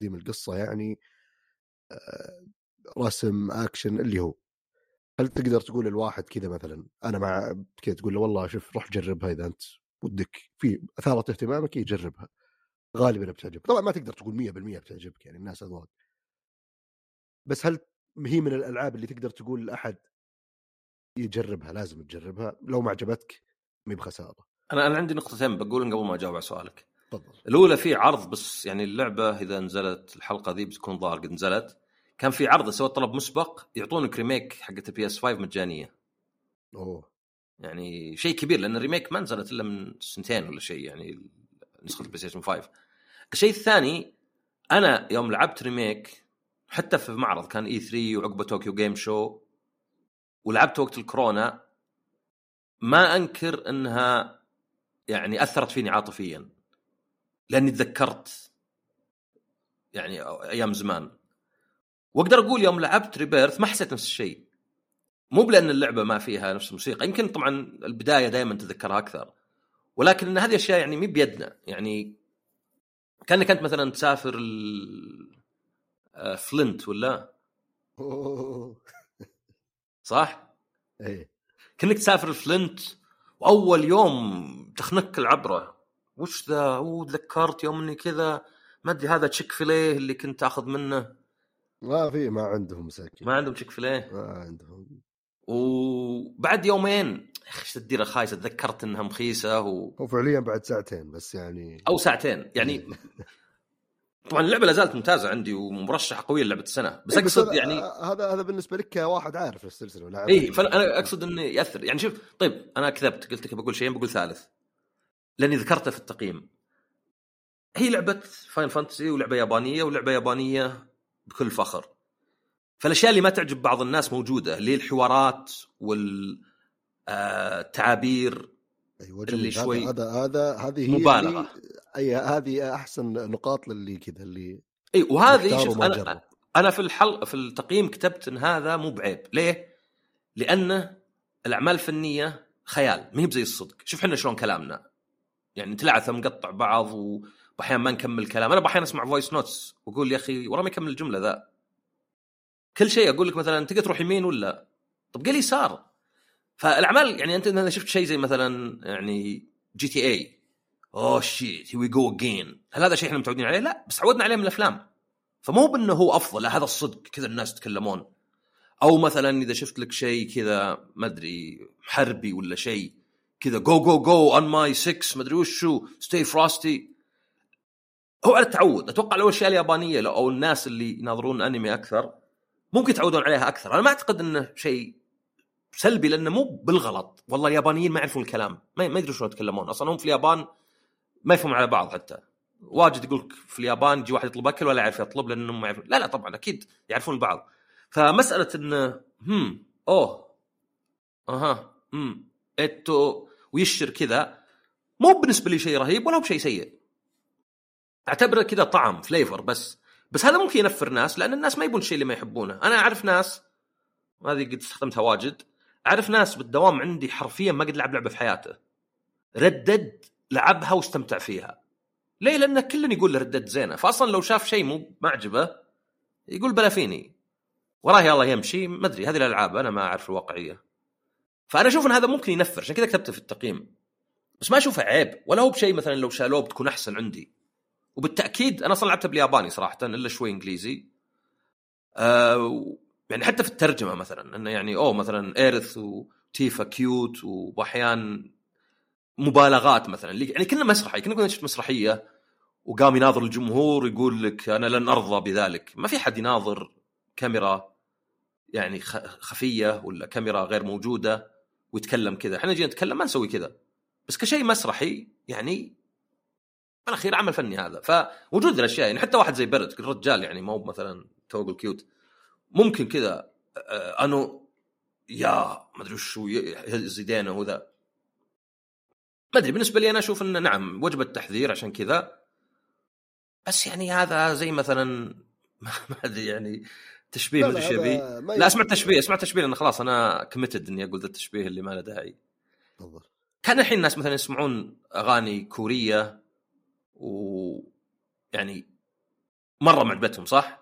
تقديم القصة يعني آه، رسم أكشن اللي هو. هل تقدر تقول الواحد كذا مثلا أنا مع كذا تقول له والله شوف روح جربها إذا أنت ودك في اثارت اهتمامك يجربها. غالبا بتعجبك. طبعا ما تقدر تقول 100% بتعجبك يعني الناس اذواق بس هل هي من الألعاب اللي تقدر تقول لاحد يجربها لازم تجربها؟ لو ما عجبتك ما بخسارة. أنا أنا عندي نقطتين بقول قبل ما أجاوب على سؤالك. تفضل. الأولى في عرض بس يعني اللعبة إذا نزلت الحلقة ذي بتكون ظاهر قد نزلت كان في عرض سوى طلب مسبق يعطونك Remake حقت ال PS 5 مجانية. أوه. يعني شيء كبير لأن ال Remake ما نزلت إلا من سنتين ولا شيء يعني نسخة ال PlayStation 5 الشيء الثاني أنا يوم لعبت Remake حتى في معرض كان E 3 وعقبه Tokyo Game Show ولعبت وقت الكورونا ما أنكر إنها يعني أثرت فيني عاطفيا لأني تذكرت يعني أيام زمان. وأقدر أقول يوم لعبت Rebirth ما حسيت نفس الشيء. مو بلأن اللعبة ما فيها نفس الموسيقى يمكن طبعا البداية دائما تذكرها أكثر. ولكن إن هذه اشياء يعني مي بيدنا يعني كأنك أنت مثلا تسافر Flint ولا؟ صح؟ إيه. كأنك تسافر Flint وأول يوم تخنق العبرة. وش ذا؟ أوه تذكرت يوم إني كذا. ما أدري هذا Chick-fil-A اللي كنت أخذ منه. ما في ما عندهم مساكين. ما عندهم Chick-fil-A؟ ما عندهم. وبعد يومين يا أخي إيش الديره خايسه تذكرت إنها مخيسة و... هو فعليا بعد ساعتين بس يعني. أو ساعتين يعني طبعا اللعبة لا زالت ممتازة عندي ومرشحة قوية لعبه السنة بس إيه، أقصد هذا- يعني هذا هذا بالنسبة لك كواحد عارف السلسلة ولاعب اي فأنا أقصد إنه يأثر. يعني شوف طيب أنا كذبت قلت لك بقول شيئين بقول ثالث. لأني ذكرته في التقييم. هي لعبة Final Fantasy ولعبة يابانية ولعبة يابانية بكل فخر. فالأشياء اللي ما تعجب بعض الناس موجودة اللي الحوارات والتعابير أيوه اللي شوي هذا هذا هذه هي مبالغة. اللي- اي هذه أحسن نقاط للي كذا اللي إي وهذه شوف أنا جرب. أنا في الحل في التقييم كتبت إن هذا مو بعيب ليه؟ لأنه الأعمال الفنية خيال ما هي بزي الصدق شوف إحنا شلون كلامنا يعني نتلعثم نقطع بعض واحيانا ما نكمل كلام أنا أحيانا أسمع voice notes وأقول يا أخي ورا ما يكمل الجملة ذا كل شيء أقول لك مثلا تقدر تروح يمين ولا؟ طب قال يسار. فالأعمال يعني أنت إذا شفت شيء زي مثلا يعني جي تي اي أوه شيت وي جو اجين هل هذا شيء إحنا متعودين عليه؟ لا بس تعودنا عليه من الأفلام. فمو بأنه هو أفضل هذا الصدق كذا الناس يتكلمون. أو مثلا إذا شفت لك شيء كذا ما أدري حربي ولا شيء كذا جو جو جو اون ماي 6 ما أدري وشو ستي فراستي هو على التعود. أتوقع لو الأشياء اليابانية لو- أو الناس اللي يناظرون أنمي أكثر ممكن يتعودون عليها أكثر. أنا ما أعتقد إنه شيء سلبي لأنه مو بالغلط. والله اليابانيين ما يعرفون الكلام. ما يدرون شلون يتكلمون. أصلا هم في اليابان ما يفهمون على بعض حتى. واجد يقول في اليابان يجي واحد يطلب أكل ولا يعرف يطلب لانهم ما يعرفون لا لا طبعا أكيد يعرفون البعض. فمسألة إنه هم أوه أها هم إتو ويشر كذا مو بالنسبة لي شيء رهيب ولا بشيء سيء. أعتبره كذا طعم flavor بس. بس هذا ممكن ينفر ناس لأن الناس ما يبون الشيء اللي ما يحبونه. أنا أعرف ناس وهذه قد استخدمتها واجد أعرف ناس بالدوام عندي حرفيا ما قد لعب لعبة في حياته. Red Dead لعبها واستمتع فيها. ليه؟ لأن كل يقول Red Dead زينة. فاصلا لو شاف شيء مو معجبة يقول بلا فيني. وراه يلا يمشي ما أدري هذه الألعاب أنا ما أعرف الواقعية. فأنا أشوف إن هذا ممكن ينفر عشان كذا كتبته في التقييم. بس ما أشوفه عيب ولا هو بشيء مثلا لو شالوه بتكون أحسن عندي. وبالتأكيد أنا أصلا لعبتها بالياباني صراحة إلا شوي إنجليزي. آه يعني حتى في الترجمة مثلا إنه يعني أوه مثلا إيرث وتيفا كيوت واحيان مبالغات مثلا. يعني كنا مسرحي كنا شفت مسرحية وقام يناظر الجمهور يقول لك أنا لن أرضى بذلك. ما في حد يناظر كاميرا يعني خفية ولا كاميرا غير موجودة ويتكلم كذا. إحنا جينا نتكلم ما نسوي كذا. بس كشيء مسرحي يعني بالاخير عمل فني هذا. فوجود الأشياء يعني حتى واحد زي بيرد الرجال يعني مو مثلا توقل كيوت. ممكن كذا آه، انه يا ما أدري وشو يهز يدينه وذا ما أدري بالنسبة لي أنا أشوف انه نعم وجب التحذير عشان كذا. بس يعني هذا زي مثلا ما أدري يعني تشبيه ما ادري لا أسمع تشبيه أسمع تشبيه لأن خلاص أنا كمتد إني أقول ذا التشبيه اللي ما له داعي. تفضل. كان الحين الناس مثلا يسمعون أغاني كورية. و يعني مرة معجبتهم صح؟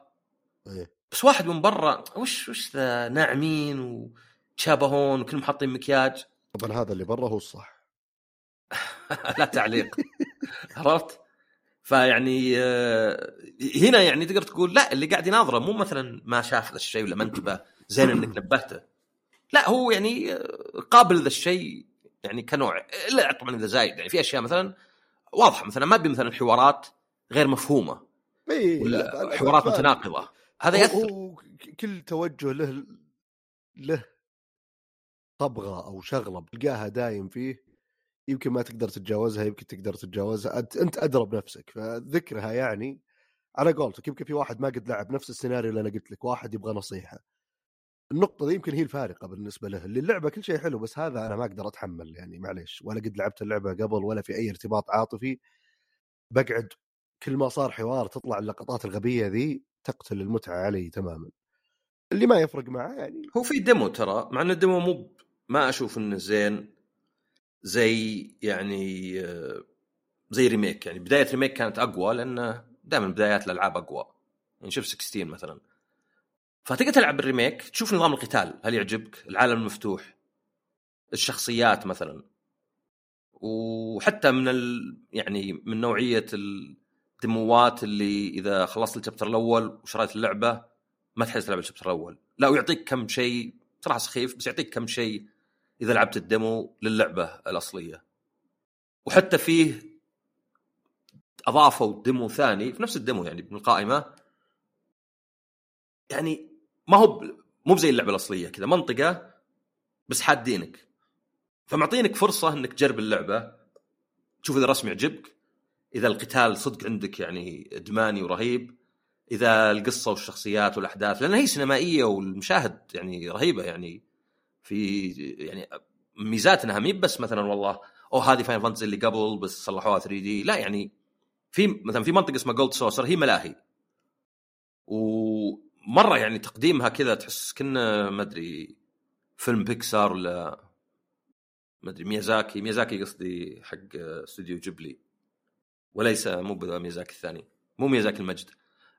إيه. بس واحد من برا وش وش ذا ناعمين وتشابهون وكلهم حاطين مكياج طبعا هذا اللي برا هو الصح لا تعليق عرفت؟ فيعني آه، هنا يعني تقدر تقول لا اللي قاعد يناظره مو مثلا ما شاف ذا الشيء ولا ما انتبه زين إنك نبهته لا هو يعني آه، قابل ذا الشيء يعني كنوع الا طبعا إذا زايد يعني في أشياء مثلا واضحة مثلا ما ابي مثلا حوارات غير مفهومة. إيه، ولا لا، حوارات. متناقضة. هذا يأثر. كل توجه له له طبغة أو شغلة تلقاها دايم فيه يمكن ما تقدر تتجاوزها يمكن تقدر تتجاوزها. انت ادرى بنفسك فذكرها يعني. على قولتك يمكن في واحد ما قد لعب نفس السيناريو اللي أنا قلت لك واحد يبغى نصيحة. النقطة دي يمكن هي الفارقة بالنسبة له اللي اللعبة كل شيء حلو بس هذا أنا ما أقدر أتحمل يعني معليش ولا قد لعبت اللعبة قبل ولا في أي ارتباط عاطفي بقعد كل ما صار حوار تطلع اللقطات الغبية ذي تقتل المتعة علي تماما. اللي ما يفرق معه يعني هو في demo ترى مع ان ال demo مو ما أشوف إنه زين زي يعني آه، زي remake يعني بداية ريميك كانت أقوى لأنه دائما بدايات الألعاب أقوى. يعني شوف 16 مثلا. فتقدر تلعب ال remake تشوف نظام القتال هل يعجبك؟ العالم المفتوح الشخصيات مثلا. وحتى من ال... يعني من نوعية الديموات اللي إذا خلصت ال chapter الأول وشريت اللعبة ما تحتاج تلعب ال chapter الأول. لا ويعطيك كم شيء صراحة سخيف بس يعطيك كم شيء إذا لعبت ال demo للعبة الأصلية. وحتى فيه أضافوا demo ثاني في نفس ال demo يعني من القائمة. يعني ما هو مو زي اللعبة الأصلية كذا منطقة بس حادينك فمعطينك فرصة إنك تجرب اللعبة. تشوف إذا الرسم يعجبك إذا القتال صدق عندك يعني إدماني ورهيب إذا القصة والشخصيات والأحداث لأن هي سينمائية والمشاهد يعني رهيبة يعني. في يعني ميزات انها مي بس مثلا والله أوه هذه Final Fantasy اللي قبل بس صلحوها 3D لا يعني في مثلا في منطقة اسمها Gold Saucer هي ملاهي. ومره يعني تقديمها كذا تحس كنا ما أدري فيلم بيكسار ولا ما أدري ميازاكي ميازاكي قصدي حق Studio Ghibli. وليس مو ميازاكي الثاني مو ميازاكي المجد.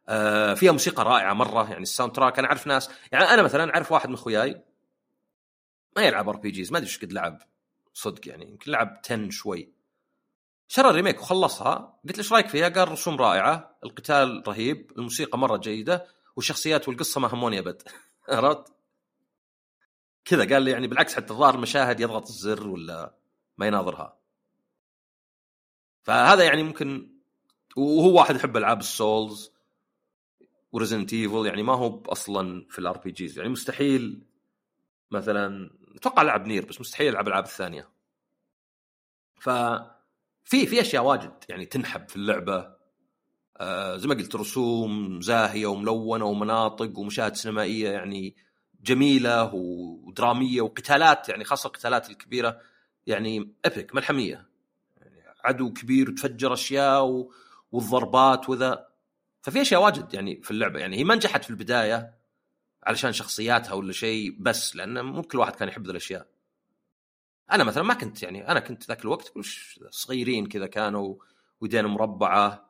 آه فيها موسيقى رائعة مرة يعني ال soundtrack أنا أعرف ناس يعني أنا مثلا أعرف واحد من اخوياي ما يلعب RPGs ما أدري إيش قد لعب صدق يعني يمكن لعب 10 شوي. شرى ال remake وخلصها قلت له إيش رأيك فيها؟ قال رسوم رائعة، القتال رهيب، الموسيقى مرة جيدة، والشخصيات والقصة ما هموني أبد عرفت؟ كذا قال لي يعني بالعكس حتى الظاهر المشاهد يضغط الزر ولا ما يناظرها. فهذا يعني ممكن وهو واحد يحب ألعاب ال Souls و Resident Evil يعني ما هو أصلا في ال RPGs يعني مستحيل مثلا أتوقع لعب Nier بس مستحيل يلعب الألعاب الثانية. ف في في أشياء واجد يعني تنحب في اللعبة زي ما قلت رسوم زاهية وملونة ومناطق ومشاهد سينمائية يعني جميلة ودرامية وقتالات يعني خاصة القتالات الكبيرة يعني ابيك ملحمية. يعني عدو كبير وتفجر أشياء والضربات وذا. ففي أشياء واجد يعني في اللعبة. يعني هي ما نجحت في البداية علشان شخصياتها ولا شيء بس لأن مو كل واحد كان يحب ذي الأشياء. أنا مثلا ما كنت يعني أنا كنت ذاك الوقت صغيرين كذا كانوا ودين مربعة.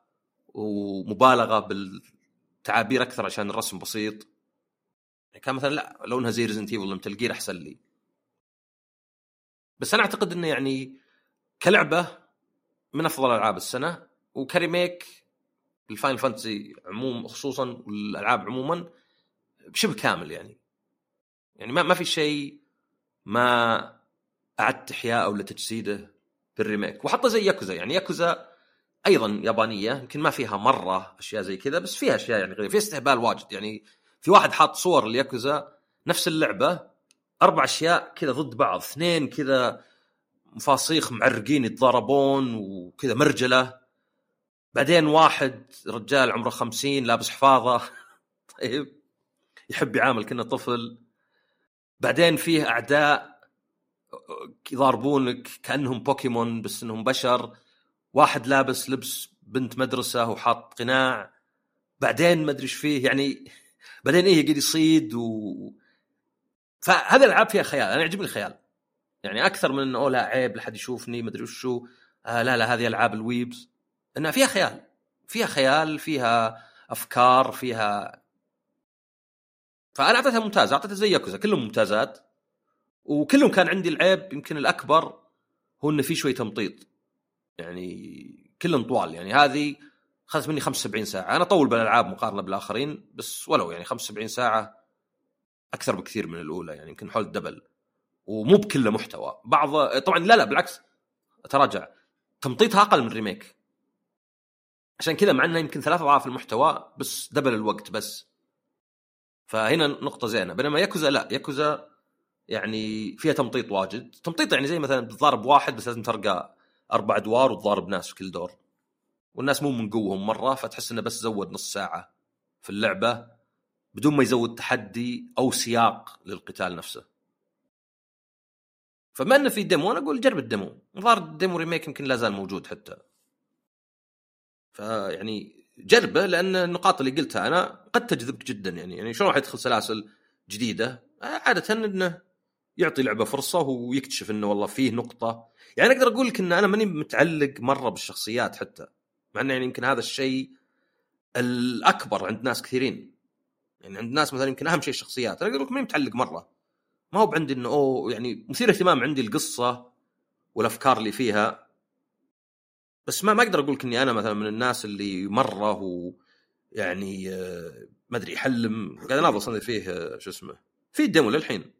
ومبالغة بالتعابير أكثر عشان الرسم بسيط. يعني كان مثلا لا لونها زي Resident Evil مثل احسن لي بس أنا أعتقد إنه يعني كلعبة من أفضل ألعاب السنة وك remake ال Final Fantasy عموم خصوصا والألعاب عموما بشبه كامل يعني. يعني ما ما في شيء ما أعدت إحياءه ولا تجسيده في ال remake وحتى زي ياكوزا يعني ياكوزا أيضا يابانية يمكن ما فيها مرة أشياء زي كذا بس فيها أشياء يعني غريبة فيها استهبال واجد يعني. في واحد حاط صور الياكوزا نفس اللعبة أربع أشياء كذا ضد بعض اثنين كذا مفاصيخ معرقين يتضاربون وكذا مرجلة بعدين واحد رجال عمره خمسين لابس حفاظة. طيب يحب يعامل كأنه طفل. بعدين فيه أعداء يضاربونك كأنهم بوكيمون بس إنهم بشر. واحد لابس لبس بنت مدرسة وحاط قناع بعدين ما أدري إيش فيه يعني بعدين إيه يقعد يصيد و فهذه الألعاب فيها خيال أنا يعجبني الخيال. يعني أكثر من انه لا عيب لحد يشوفني ما أدري وشو آه لا لا هذه ألعاب الويبز. إنها فيها خيال فيها خيال فيها أفكار فيها فأنا أعطيتها ممتازه أعطيتها زي ياكوزا كلهم ممتازات. وكلهم كان عندي العيب يمكن الأكبر هو انه في شوي تمطيط. يعني كلهم طوال يعني. هذه اخذت مني 75 ساعة. أنا أطول بالألعاب مقارنة بالآخرين بس ولو يعني 75 ساعة أكثر بكثير من الأولى يعني يمكن حول double ومو بكله محتوى. بعض طبعا لا لا بالعكس. تراجع تمطيطها أقل من remake. عشان كذا مع انه يمكن ثلاث أضعاف المحتوى بس double الوقت بس. فهنا نقطة زينة. بينما ياكوزا لا. ياكوزا يعني فيها تمطيط واجد. تمطيط يعني زي مثلا تضارب واحد بس لازم ترقى أربع أدوار وتضارب ناس في كل دور. والناس مو من قوهم مرة فتحس إنه بس زود نص ساعة. في اللعبة بدون ما يزود تحدي أو سياق للقتال نفسه. فما إنه في demo أنا أقول جرب ال demo. الظاهر ال demo remake يمكن لا زال موجود حتى. فيعني جربه لأن النقاط اللي قلتها أنا قد تجذبك جدا يعني. يعني شلون راح يدخل سلاسل جديدة؟ عادة إنه يعطي لعبة فرصة ويكتشف إنه والله فيه نقطة. يعني أقدر أقول لك إن أنا ماني متعلق مرة بالشخصيات حتى مع إنه يعني يمكن هذا الشيء الأكبر عند ناس كثيرين. يعني عند ناس مثلا يمكن أهم شيء الشخصيات. أنا أقول لك ماني متعلق مرة. ما هو بعندي إنه أوه يعني مثير اهتمام عندي القصة والأفكار اللي فيها. بس ما ما أقدر أقول لك إني أنا مثلا من الناس اللي مرة و يعني آه، ما أدري يحلم. قاعد أناظر أصلا فيه آه، شو اسمه في ديمو للحين.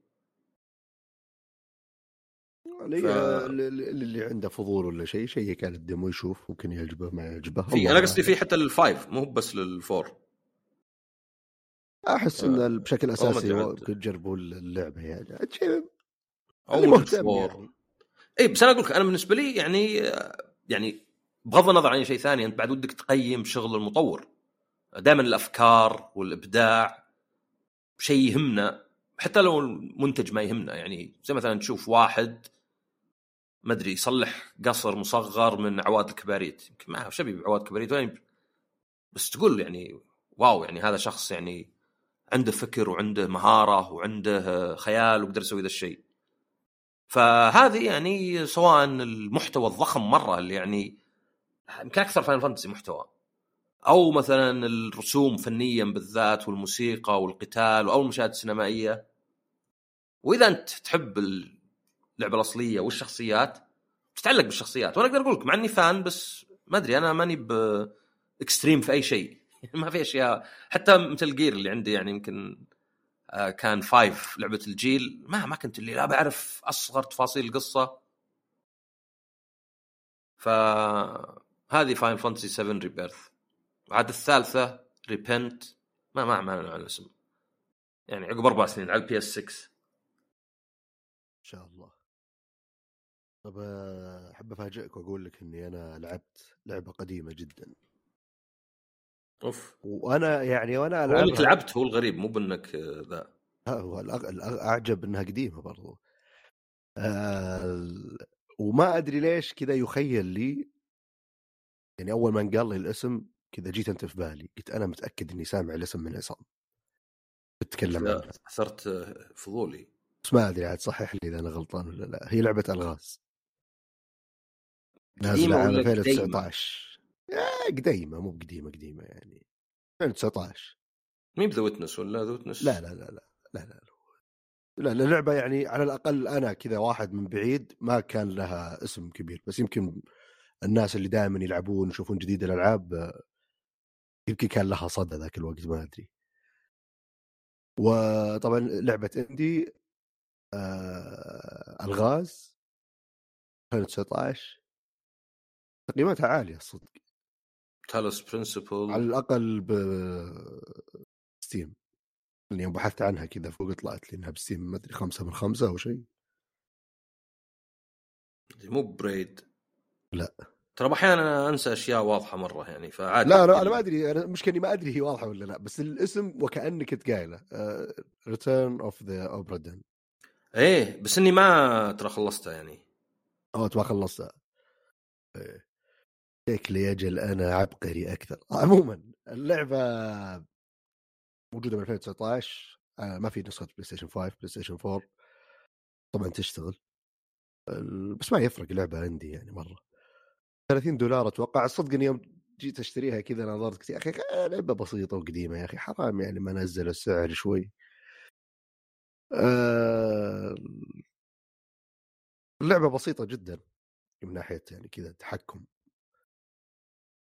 ف... اللي عنده فضول ولا شيء شيء كان الديمو يشوف ممكن يعجبه ما يعجبه. في أنا قصدي في حتى الفايف مو بس للفور. أحس إن بشكل أساسي تجربوا اللعبة يعني. شيء أو مهتم يعني. اي بس أنا أقول لك أنا بالنسبة لي يعني يعني بغض النظر عن شيء ثاني أنت بعد ودك تقيم شغل المطور. دائما الأفكار والإبداع شيء يهمنا حتى لو المنتج ما يهمنا يعني. زي مثلا تشوف واحد ما أدري يصلح قصر مصغر من عواد الكباريت يمكن ما شبي بعواد كباريت وين؟ بس تقول يعني واو يعني هذا شخص يعني عنده فكر وعنده مهارة وعنده خيال وقدر يسوي ذا الشيء. فهذه يعني سواء المحتوى الضخم مرة اللي يعني يمكن أكثر Final Fantasy محتوى. أو مثلا الرسوم فنيا بالذات والموسيقى والقتال أو المشاهد السينمائية. وإذا أنت تحب اللعبة الأصلية والشخصيات. تتعلق بالشخصيات. وأنا أقدر أقول لك مع إني fan بس ما أدري أنا ماني ب extreme في أي شيء. ما في أشياء. حتى مثل جير اللي عندي يعني يمكن آه، كان five لعبة الجيل. ما ما كنت اللي لا بعرف أصغر تفاصيل القصة. فهذه فاين فانتسي 7 ريبيرث عاد الثالثة ريبنت ما ما ما على الاسم. يعني عقب أربع سنين على البي اس 6 إن شاء الله. طب آه، أحب أفاجئك وأقول لك إني أنا لعبت لعبة قديمة جدا. أوف. وأنا يعني وأنا العب إنك لعبت هو الغريب مو بإنك ذا. هو الاعجب إنها قديمة برضو. آه وما أدري ليش كذا يخيل لي يعني أول ما انقال لي الاسم كذا جيت أنت في بالي. قلت أنا متأكد إني سامع الاسم من عصام. تتكلم عنها أثرت فضولي. بس ما أدري عاد صحح لي إذا أنا غلطان ولا لا. هي لعبة ألغاز. نازلة عام 2019 قديمة مو بقديمه قديمة يعني. 2019 مين ب The Witness ولا The Witness؟ لا لا لا لا لا لا لا. لا اللعبه يعني على الأقل أنا كذا واحد من بعيد ما كان لها اسم كبير. بس يمكن الناس اللي دائما يلعبون يشوفون جديد الألعاب يمكن كان لها صدى ذاك الوقت ما أدري. وطبعا لعبة إندي آه ألغاز 2019 تقييماتها عالية الصدق تالوس برنسبل على الأقل ب Steam اللي يوم بحثت عنها كذا فوق طلعت لي إنها ب Steam ما أدري خمسة من خمسة أو شيء. مو Braid. لا. ترى أحيانا أنسى أشياء واضحة مرة يعني فعادي لا لا أنا ما أدري أنا مش كاني ما أدري هي واضحة ولا لا بس الاسم وكأنك انت قايله Return of the Obra إيه بس إني ما ترى خلصتها يعني. أو ما خلصتها. إيه. شكلي أجل أنا عبقري أكثر. عموما اللعبة موجودة من 2019 آه، ما في نسخة PlayStation 5 PlayStation 4 طبعا تشتغل. بس ما يفرق لعبة عندي يعني مرة. 30 دولار أتوقع. الصدق اني يوم جيت أشتريها كذا نظرت يا أخي لعبة بسيطة وقديمة يا أخي حرام يعني ما نزل السعر شوي. آه... اللعبه بسيطة جدا من ناحية يعني كذا تحكم.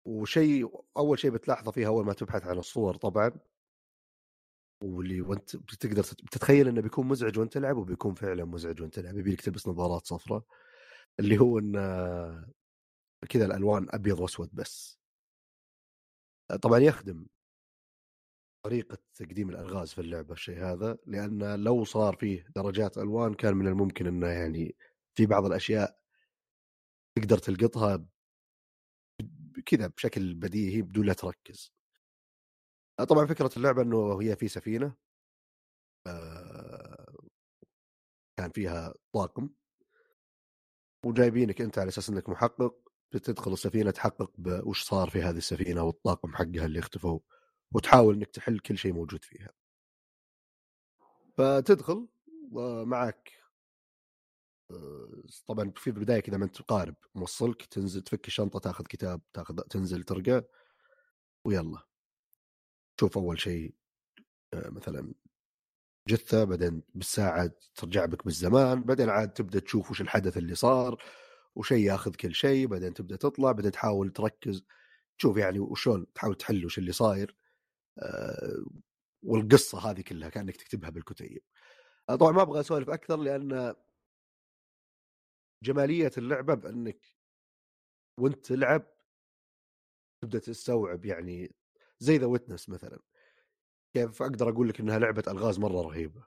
وشيء أول شيء بتلاحظه فيها أول ما تبحث عن الصور طبعا. واللي وأنت بتقدر بتتخيل إنه بيكون مزعج وأنت تلعب وبيكون فعلا مزعج وأنت تلعب يبيلك تلبس نظارات صفراء. اللي هو إن كذا الألوان أبيض وأسود بس. طبعا يخدم طريقة تقديم الألغاز في اللعبة الشيء هذا لأن لو صار فيه درجات ألوان كان من الممكن أنه يعني في بعض الأشياء تقدر تلقطها كذا بشكل بديهي بدون لا تركز طبعا فكرة اللعبة إنه هي في سفينة آه، كان فيها طاقم وجايبينك أنت على أساس إنك محقق بتدخل السفينة تحقق وش صار في هذه السفينة والطاقم حقها اللي اختفوا وتحاول إنك تحل كل شيء موجود فيها. فتدخل ومعك آه، طبعا في البداية كذا ما انت قارب موصلك تنزل تفك الشنطه تاخذ كتاب تاخذ تنزل ترقى ويلا. شوف أول شيء آه، مثلا جثة بعدين بالساعة ترجع بك بالزمان بعدين عاد تبدأ تشوف وش الحدث اللي صار وشيء ياخذ كل شيء بعدين تبدأ تطلع بعدين تحاول تركز تشوف يعني وشلون تحاول تحل وش اللي صاير أه والقصة هذه كلها كأنك تكتبها بالكتيب. آه، طبعا ما أبغى أسولف أكثر لأن جمالية اللعبة بأنك وأنت تلعب تبدأ تستوعب يعني زي The Witness مثلا. كيف أقدر أقول لك إنها لعبة ألغاز مرة رهيبة.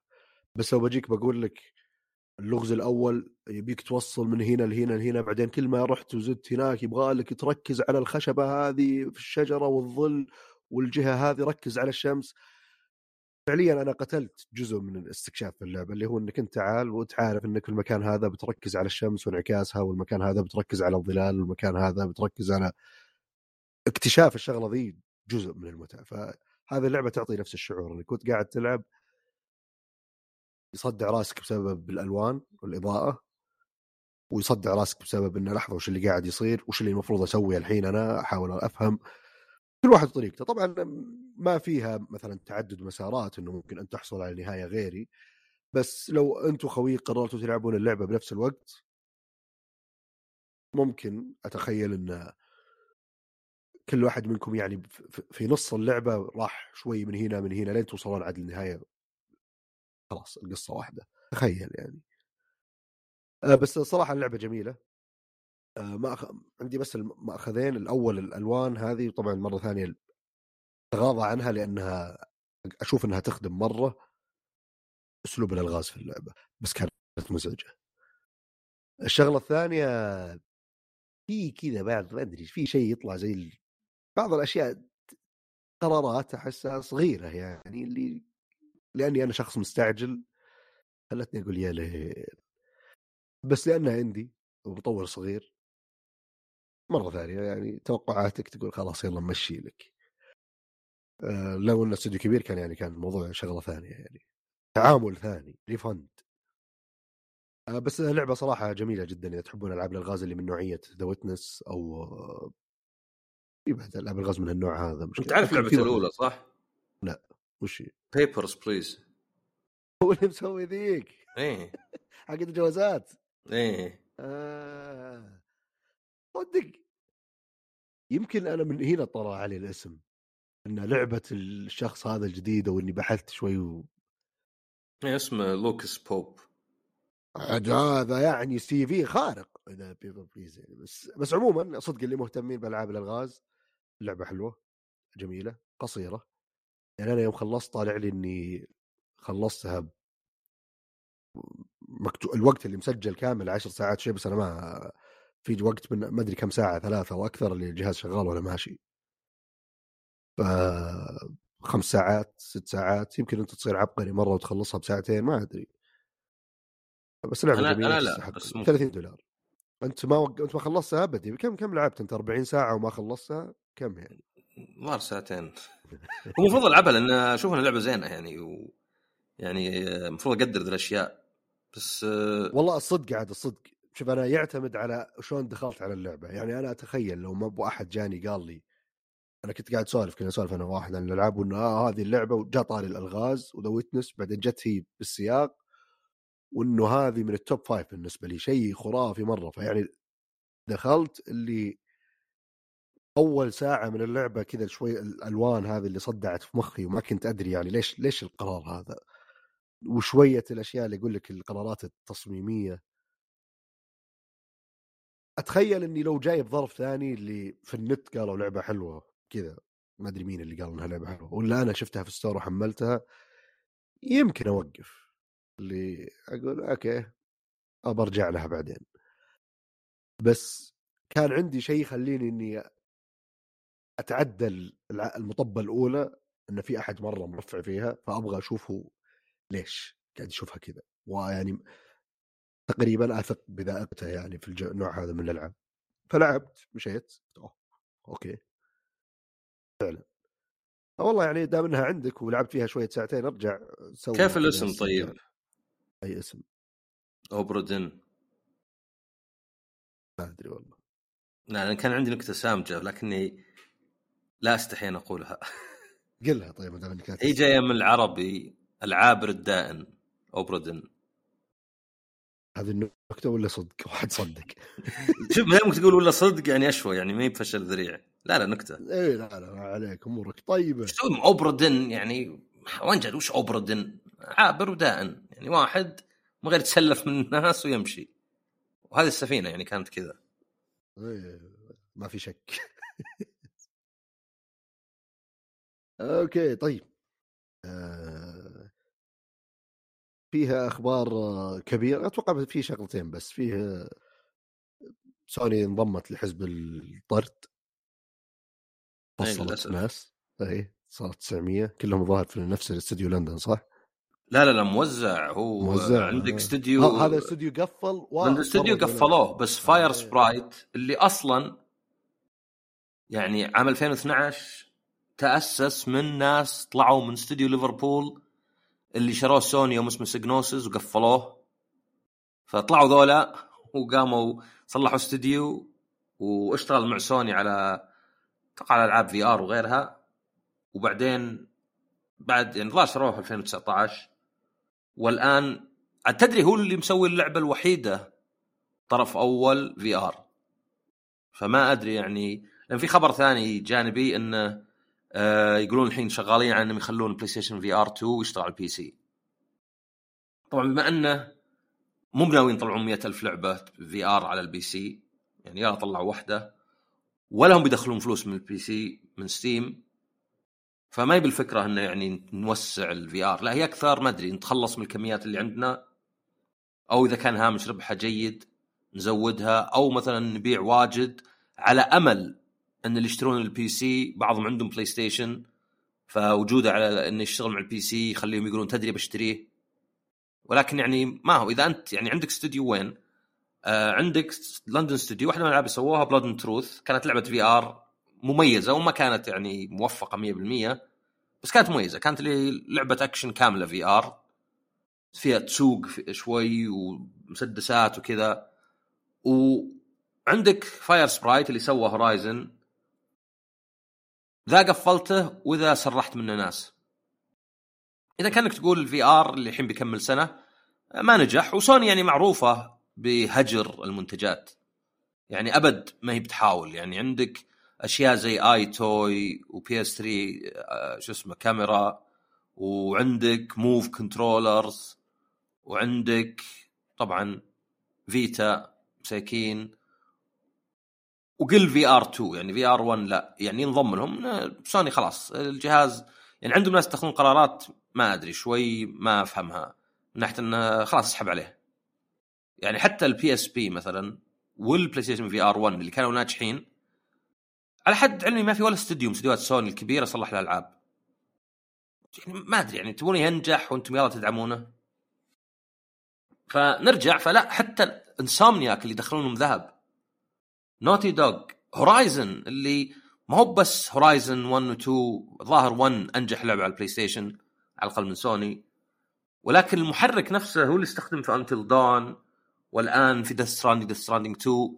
بس لو بجيك بقول لك اللغز الأول يبيك توصل من هنا لهنا لهنا بعدين كل ما رحت وزدت هناك يبغى لك تركز على الخشبة هذه في الشجرة والظل والجهة هذه ركز على الشمس. فعليا أنا قتلت جزء من الاستكشاف في اللعبة اللي هو إنك أنت تعال وانت عارف إنك المكان هذا بتركز على الشمس وانعكاسها والمكان هذا بتركز على الظلال والمكان هذا بتركز على اكتشاف الشغلة ذي جزء من المتعة. فهذه اللعبة تعطي نفس الشعور إنك كنت قاعد تلعب. يصدع راسك بسبب الألوان والإضاءة ويصدع راسك بسبب إنه لحظة وش اللي قاعد يصير وش اللي المفروض أسوي الحين أنا أحاول أفهم. كل واحد طريقته. طبعا ما فيها مثلا تعدد مسارات إنه ممكن أن تحصل على نهاية غيري بس لو أنتم خويك قررتوا تلعبون اللعبة بنفس الوقت ممكن أتخيل إن كل واحد منكم يعني في نص اللعبة راح شوي من هنا من هنا لين توصلون عاد النهاية. خلاص القصة واحدة. تخيل يعني. آه بس صراحة اللعبة جميلة. ما أخ... عندي بس المأخذين الأول الألوان هذه طبعا مرة ثانية تغاضى عنها لأنها أشوف إنها تخدم مرة أسلوب الألغاز في اللعبة بس كانت مزعجة. الشغلة الثانية في كذا بعد ما أدري في شيء يطلع زي بعض الأشياء قرارات احسها صغيرة يعني اللي لأني أنا شخص مستعجل خلتني أقول يا ليل بس لأنها عندي ومطور صغير مرة ثانية يعني توقعاتك تقول خلاص يلا نمشي لك. آه لو انه استوديو كبير كان يعني كان الموضوع شغلة ثانية يعني. تعامل ثاني refund آه بس لعبة صراحة جميلة جدا إذا تحبون ألعاب الألغاز اللي من نوعية The Witness أو في بعد ألعاب الغاز من النوع هذا مش انت عارف لعبته الأولى صح؟ لا. وش هي؟ Papers Please هو اللي مسوي ذيك. إيه. حق الجوازات. إيه. آه. صدق. يمكن أنا من هنا طلع علي الاسم إن لعبة الشخص هذا الجديده واني بحثت شوي و... اسمه Lucas Pope. هذا يعني CV خارق. إذا Please يعني بس بس عموما صدق اللي مهتمين بألعاب الألغاز لعبة حلوة جميلة قصيرة. يعني أنا يوم خلصت طالع لي إني خلصتها مكتوب الوقت اللي مسجل كامل 10 ساعات شيء بس أنا ما في وقت من ما أدري كم ساعة ثلاثة وأكثر اللي الجهاز شغال وأنا ماشي. ف خمس ساعات ست ساعات يمكن أنت تصير عبقري مرة وتخلصها بساعتين ما أدري. بس لعبة أنا جميلة أنا لا بس 30 دولار. أنت ما وق... أنت ما خلصتها أبدي؟ كم كم لعبت أنت؟ 40 ساعة وما خلصتها؟ كم يعني؟ ظهر ساعتين. هو المفروض ألعبها لأن أشوف انها لعبه زينة يعني و... يعني المفروض أقدر ذي الأشياء. بس والله الصدق عاد الصدق. شوف أنا يعتمد على شلون دخلت على اللعبة. يعني أنا أتخيل لو ما أبو أحد جاني قال لي أنا كنت قاعد أسولف كنا اسولف أنا واحد عن الألعاب وإنه آه هذه اللعبة وجاء طاري الألغاز وذا ويتنس بعدين جت هي بالسياق وإنه هذه من ال top five بالنسبة لي شيء خرافي مرة. فيعني دخلت اللي أول ساعة من اللعبة كذا شوي الألوان هذه اللي صدعت في مخي وما كنت أدري يعني ليش ليش القرار هذا؟ وشوية الأشياء اللي يقول لك القرارات التصميمية. أتخيل إني لو جايب ظرف ثاني اللي في النت قالوا لعبة حلوة كذا ما أدري مين اللي قال إنها لعبة حلوة ولا أنا شفتها في ال store وحملتها يمكن أوقف اللي أقول okay أبى أرجع لها بعدين. بس كان عندي شيء يخليني إني اتعدى المطبة الأولى إن في أحد مرة مرفع فيها فأبغى أشوف هو ليش؟ قاعد يشوفها كذا ويعني تقريبا أثق بذائقته يعني في النوع هذا من الألعاب. فلعبت مشيت أوه. okay. فعلا. والله يعني دام إنها عندك ولعبت فيها شوية ساعتين أرجع سوي كيف الاسم. طيب؟ أي اسم. Obra Dinn ما أدري والله. لا أنا كان عندي نكتة سامجة لكني لا استحي ان أقولها. قلها طيب ما دام إنك هي جاية من العربي العابر الدائن Obra Dinn هذه النكته ولا صدق واحد صدق. شوف ما تقول ولا صدق يعني أشوى يعني ما هي بفشل ذريع. لا لا نكتة. اي لا لا ما عليك أمورك. طيبه مع Obra Dinn يعني وين جد وش Obra Dinn؟ عابر ودائن. يعني واحد من غير يتسلف من الناس ويمشي. وهذه السفينة يعني كانت كذا. إيه، ما في شك. okay طيب. آه، فيها أخبار آه، كبيرة أتوقع في شغلتين بس فيه سوني انضمت لحزب الطرد إيه، فصلت. ناس اي صارت 900 كلهم ظاهر في نفس الاستديو لندن صح؟ لا لا لا موزع هو موزع. عندك آه. استوديو ه- هذا استوديو قفل و- الاستوديو فرضوا قفلوه بس Fire آه. sprite اللي أصلا يعني عام 2012 تأسس من ناس طلعوا من استوديو ليفربول اللي شروه سوني يوم اسمه Psygnosis وقفلوه. فطلعوا ذولا وقاموا صلحوا استوديو واشتغل مع سوني على على ألعاب VR وغيرها. وبعدين بعد يعني ظهر شروه في 2019 والآن تدري هو اللي مسوي اللعبة الوحيدة طرف أول VR. فما أدري يعني لأن في خبر ثاني جانبي إنه آه يقولون الحين شغالين على إنهم يخلون PlayStation VR 2 ويشتغل على ال PC طبعا بما أنه مو بناويين يطلعون 100 ألف لعبة VR على ال PC يعني يلا طلعوا واحدة ولا هم بيدخلون فلوس من ال PC من Steam فما هي بالفكرة إنه يعني نوسع ال VR لا هي أكثر ما أدري نتخلص من الكميات اللي عندنا أو إذا كان هامش ربحها جيد نزودها أو مثلا نبيع واجد على أمل إن اللي يشترون ال PC بعضهم عندهم PlayStation فوجوده على إنه يشتغل مع ال PC يخليهم يقولون تدري بشتريه. ولكن يعني ما هو إذا أنت يعني عندك استوديو وين؟ آه عندك لندن استوديو واحدة من الألعاب سووها Blood and Truth كانت لعبة VR مميزة وما كانت يعني موفقة 100% بس كانت مميزة. كانت لعبة أكشن كاملة VR فيها تسلق شوي ومسدسات وكذا. وعندك Firesprite اللي سوى Horizon ذا قفلته وإذا سرحت منه ناس. إذا كأنك تقول ال VR اللي الحين بيكمل سنة ما نجح وسوني يعني معروفة بهجر المنتجات. يعني أبد ما هي بتحاول. يعني عندك أشياء زي EyeToy و PS 3 آه، شو اسمه كاميرا وعندك Move controllers وعندك طبعا Vita مساكين وقل VR 2 يعني VR 1 لا يعني ينضم لهم. سوني خلاص الجهاز يعني عندهم ناس يتخذون قرارات ما أدري شوي ما أفهمها من ناحية إنه خلاص اسحب عليه. يعني حتى ال PSP مثلا وال PlayStation VR 1 اللي كانوا ناجحين على حد علمي ما في ولا استوديو من استديوهات سوني الكبيرة صلح الألعاب. يعني ما أدري يعني تبونه ينجح وأنتم يلا تدعمونه. فنرجع فلا حتى Insomniac اللي يدخلونهم ذهب. Naughty Dog Horizon اللي ما هو بس Horizon 1 و 2 ظاهر 1 أنجح لعبة على ال PlayStation على الأقل من سوني ولكن المحرك نفسه هو اللي استخدم في Until Dawn والآن في Death Stranding Death Stranding 2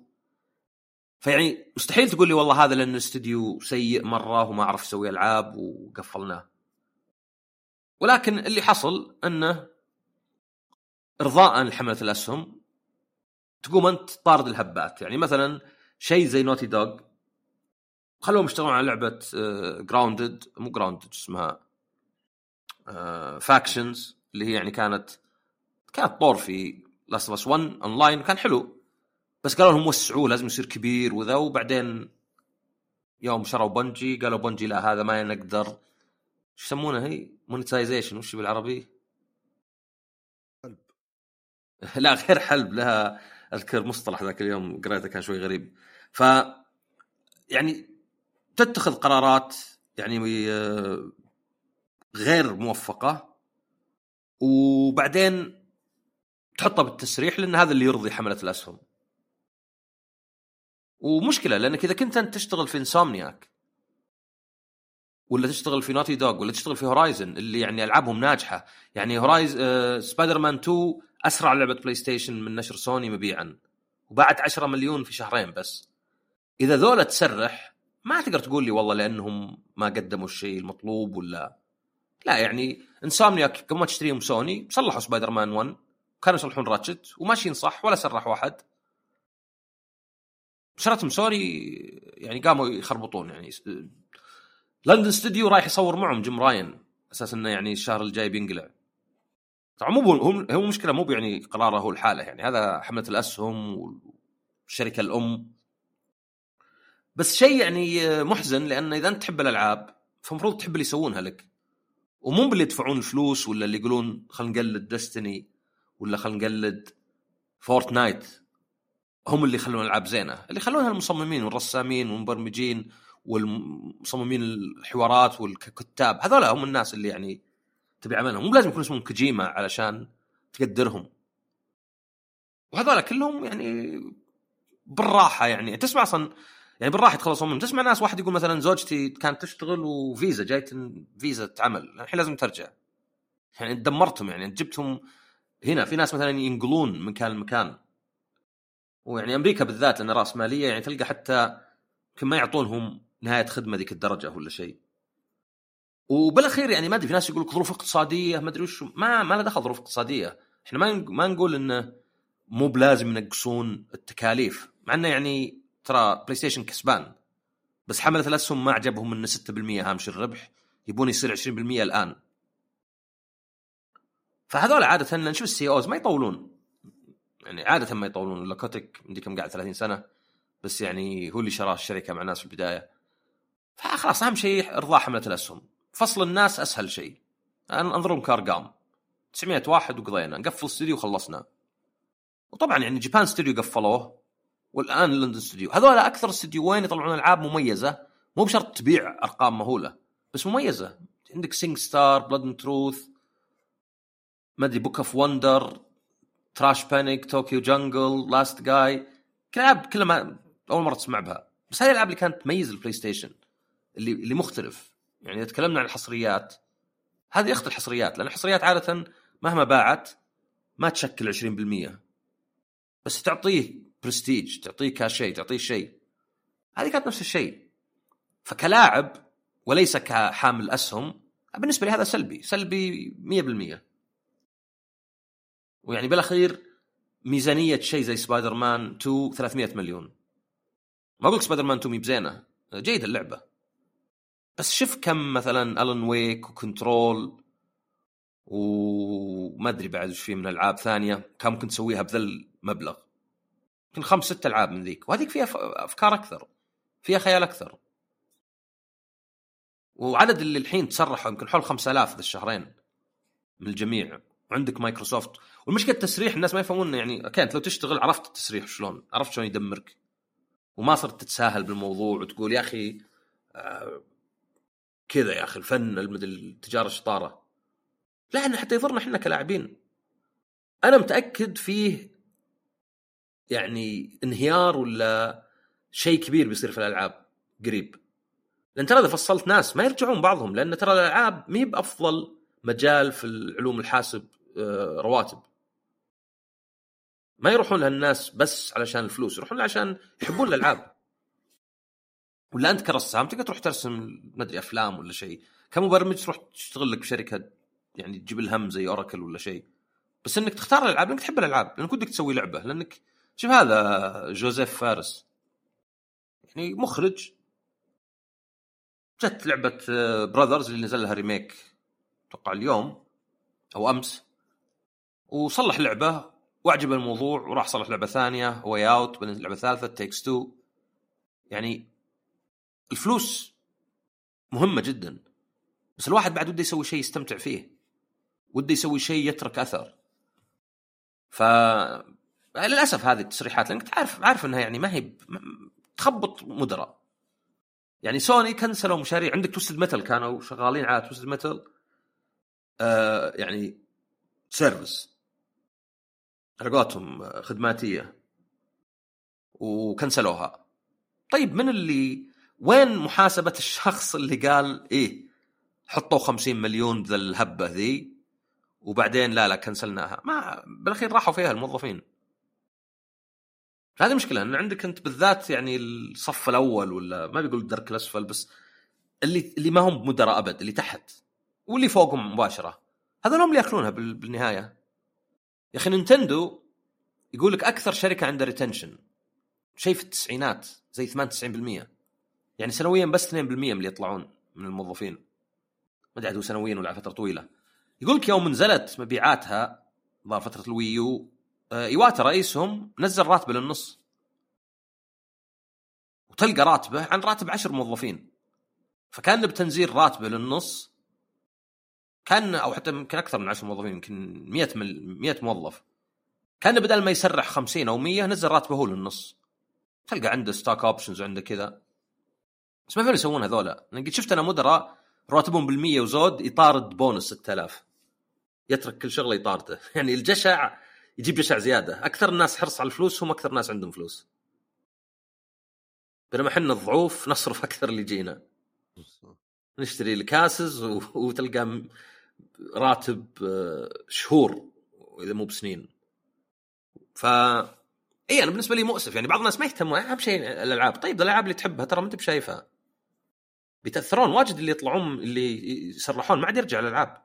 فيعني مستحيل تقول لي والله هذا لأنه استوديو سيء مرة وما عرف يسوي ألعاب وقفلناه. ولكن اللي حصل أنه ارضاء لحملة الأسهم تقوم أنت طارد الهبات. يعني مثلا شيء زي Naughty Dog خلوهم يشتغلون على لعبة Grounded مو Grounded اسمها Factions اللي هي يعني كانت كانت طور في Last of 1 اونلاين وكان حلو بس قالوا لهم وسعوه لازم يصير كبير وذا وبعدين يوم شروا بنجي قالوا بنجي لا هذا ما نقدر شو يسمونها هي؟ مونتايزيشن وش بالعربي؟ حلب. لا غير حلب لها أذكر مصطلح ذاك اليوم قريته كان شوي غريب. ف يعني تتخذ قرارات يعني آه، غير موفقة وبعدين تحطها بالتسريح لأن هذا اللي يرضي حملة الأسهم. ومشكلة لأنك إذا كنت أنت تشتغل في Insomniac ولا تشتغل في Naughty Dog ولا تشتغل في Horizon اللي يعني ألعابهم ناجحة يعني Horizon Spider-Man 2 أسرع لعبة PlayStation من نشر سوني مبيعا وباعت 10 مليون في شهرين بس. إذا ذولا تسرح ما تقدر تقول لي والله لأنهم ما قدموا الشيء المطلوب ولا. لا يعني Insomniac قبل ما تشتريهم سوني صلحوا سبايدر مان 1 كانوا يصلحون Ratchet وماشيين صح ولا سرح واحد. شرتهم سوني يعني قاموا يخربطون يعني. لندن ستوديو رايح يصور معهم Jim Ryan أساس إنه يعني الشهر الجاي بينقلع. طبعا مو هو هو مشكلة مو يعني قراره هو لحاله يعني. هذا حملة الأسهم والشركة الأم. بس شيء يعني محزن لأن إذا أنت تحب الألعاب فالمفروض تحب اللي يسوونها لك. ومو باللي يدفعون الفلوس ولا اللي يقولون خلينا نقلد Destiny ولا خلينا نقلد Fortnite هم اللي يخلون الألعاب زينة. اللي يخلونها المصممين والرسامين والمبرمجين والمصممين الحوارات والكتاب. هذول هم الناس اللي يعني تبي عملهم. مو لازم يكون اسمهم كوجيما علشان تقدرهم. وهذول كلهم يعني بالراحة يعني. تسمع أصلا يعني بالراحة يتخلصون منهم. تسمع ناس واحد يقول مثلا زوجتي كانت تشتغل وفيزا جايت فيزا تعمل. الحين لازم ترجع. يعني دمرتهم يعني. جبتهم هنا. في ناس مثلا ينقلون من مكان لمكان. ويعني أمريكا بالذات لأن راس مالية يعني تلقى حتى يمكن ما يعطونهم نهاية خدمة ذيك الدرجة ولا شيء. وبالاخير يعني ما أدري في ناس يقول لك ظروف اقتصادية ما أدري وش ما ما له دخل ظروف اقتصادية. إحنا ما ما نقول إنه مو بلازم ينقصون التكاليف مع إنه يعني ترى PlayStation كسبان. بس حملة الأسهم ما عجبهم إنه 6% هامش الربح يبون يصير 20% الآن. فهذول عادة نشوف السي أوز؟ ما يطولون. يعني عادة ما يطولون. ولا كوتك مدري كم قاعد؟ 30 سنة. بس يعني هو اللي شرى الشركة مع الناس في البداية. فخلاص أهم شيء إرضاء حملة الأسهم. فصل الناس أسهل شيء. انظرهم كأرقام. 900 واحد وقضينا. نقفل استوديو وخلصنا. وطبعا يعني جابان استوديو قفلوه. والآن London Studio هذول أكثر استديوين يطلعون ألعاب مميزة. مو بشرط تبيع أرقام مهولة. بس مميزة. عندك SingStar Blood Truth ما أدري Book of Wonder Trash Panic Tokyo Jungle Last Guy كلاب كلها ما أول مرة تسمع بها. بس هذه الألعاب اللي كانت تميز البلاي ستيشن اللي اللي مختلف. يعني إذا تكلمنا عن الحصريات هذه اخت الحصريات لأن الحصريات عادة مهما باعت ما تشكل 20% بس تعطيه برستيج تعطيه كاشي تعطيه شيء. هذه كانت نفس الشيء. فكلاعب وليس كحامل أسهم بالنسبة لي هذا سلبي سلبي 100% ويعني بالأخير ميزانية شيء زي سبايدر مان 2 300 مليون. ما أقول سبايدر مان 2 مي بزينة جيد اللعبة. بس شوف كم مثلا Alan Wake و Control وما أدري بعد وش في من ألعاب ثانية كان ممكن تسويها بذا المبلغ يمكن خمس ست ألعاب من ذيك. وهذيك فيها أفكار أكثر. فيها خيال أكثر. وعدد اللي الحين تسرحوا يمكن حول 5000 ذا الشهرين من الجميع. وعندك مايكروسوفت والمشكلة التسريح الناس ما يفهمون يعني أوكي أنت لو تشتغل عرفت التسريح شلون عرفت شلون يدمرك. وما صرت تتساهل بالموضوع وتقول يا أخي آه كذا يا أخي الفن التجارة الشطارة. لا انه حتى يضرنا إحنا كلاعبين. أنا متأكد فيه يعني انهيار ولا شيء كبير بيصير في الألعاب قريب. لأن ترى إذا فصلت ناس ما يرجعون بعضهم لأن ترى الألعاب ما هي بأفضل مجال في العلوم الحاسب آه، رواتب. ما يروحون لها الناس بس علشان الفلوس يروحون عشان يحبون الألعاب. ولا أنت كرسام تقدر تروح ترسم ما أدري أفلام ولا شيء. كمبرمج تروح تشتغل لك بشركة يعني تجيب الهم زي أوراكل ولا شيء. بس إنك تختار الألعاب لانك تحب الألعاب. لانك ودك تسوي لعبة لأنك شوف هذا جوزيف فارس. يعني مخرج. جت لعبة براذرز اللي نزل لها ريميك أتوقع اليوم أو أمس. وصلح لعبة وأعجب الموضوع وراح صلح لعبة ثانية Way Out بعدين لعبة ثالثة Takes Two يعني الفلوس مهمة جدا بس الواحد بعد وده يسوي شيء يستمتع فيه وده يسوي شيء يترك أثر. ف للأسف هذه التصريحات لأنك تعرف عارف إنها يعني ما هي تخبط مدراء يعني سوني كنسلوا مشاريع عندك Twisted Metal كانوا شغالين على Twisted Metal آه يعني service على قولتهم خدماتية. وكنسلوها. طيب من اللي وين محاسبة الشخص اللي قال إيه حطوا 50 مليون ذا الهبة ذي وبعدين لا لا كنسلناها. ما بالأخير راحوا فيها الموظفين. هذه مشكلة إن عندك أنت بالذات يعني الصف الأول ولا ما بيقول الدرك الأسفل بس اللي اللي ما هم مدراء أبد اللي تحت واللي فوقهم مباشرة هذول هم اللي ياكلونها بالنهاية. يا أخي نينتندو يقول لك أكثر شركة عندها retention شيء في التسعينات زي 98% يعني سنويا بس 2% من اللي يطلعون من الموظفين. ما أدري سنويا ولا فترة طويلة. يقول لك يوم نزلت مبيعاتها ظهر فترة ال Wii U آه، إيواتا رئيسهم نزل راتبه للنص. وتلقى راتبه عن راتب عشر موظفين. فكان بتنزيل راتبه للنص كان أو حتى يمكن أكثر من 10 موظفين يمكن 100 100 موظف. كان بدل ما يسرح 50 أو 100 نزل راتبه هو للنص. تلقى عنده stock options وعنده كذا. بس ما فين يسوون هذولا. قد شفت أنا مدراء رواتبهم بالمية وزود يطارد بونس 6000 يترك كل شغلة يطارده. يعني الجشع يجيب جشع زيادة. أكثر الناس حرص على الفلوس هم أكثر ناس عندهم فلوس. بينما إحنا الضعوف نصرف أكثر اللي يجينا. نشتري الكاسز وتلقى راتب آه، شهور إذا مو بسنين. ف إي أنا بالنسبة لي مؤسف. يعني بعض الناس ما يهتموا أهم شيء الألعاب. طيب الألعاب اللي تحبها ترى ما أنت بشايفها. بيتاثرون واجد اللي يطلعون اللي يسرحون ما عاد يرجع الالعاب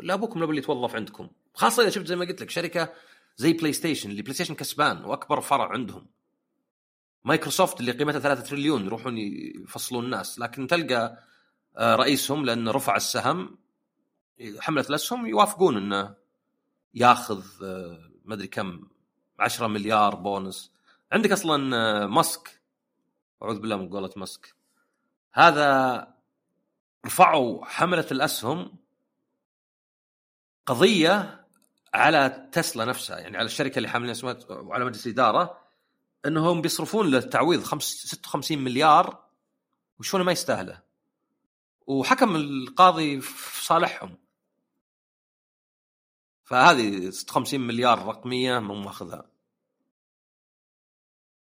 لا أبوكم لو اللي يتوظف عندكم. خاصة إذا شفت زي ما قلت لك شركة زي بلاي ستيشن اللي بلاي ستيشن كسبان وأكبر فرع عندهم. مايكروسوفت اللي قيمتها 3 تريليون يروحون يفصلون الناس لكن تلقى آه، رئيسهم لأنه رفع السهم حمله الأسهم يوافقون إنه ياخذ آه، ما أدري كم 10 مليار بونس. عندك أصلا آه، ماسك. أعوذ بالله من قولة ماسك. هذا رفعوا حملة الأسهم قضية على تسلا نفسها يعني على الشركة اللي حاملين اسمها وعلى مجلس الإدارة إنهم بيصرفون له تعويض 56 مليار وشونه ما يستاهله. وحكم القاضي في صالحهم. فهذه 56 مليار رقمية مو ماخذها.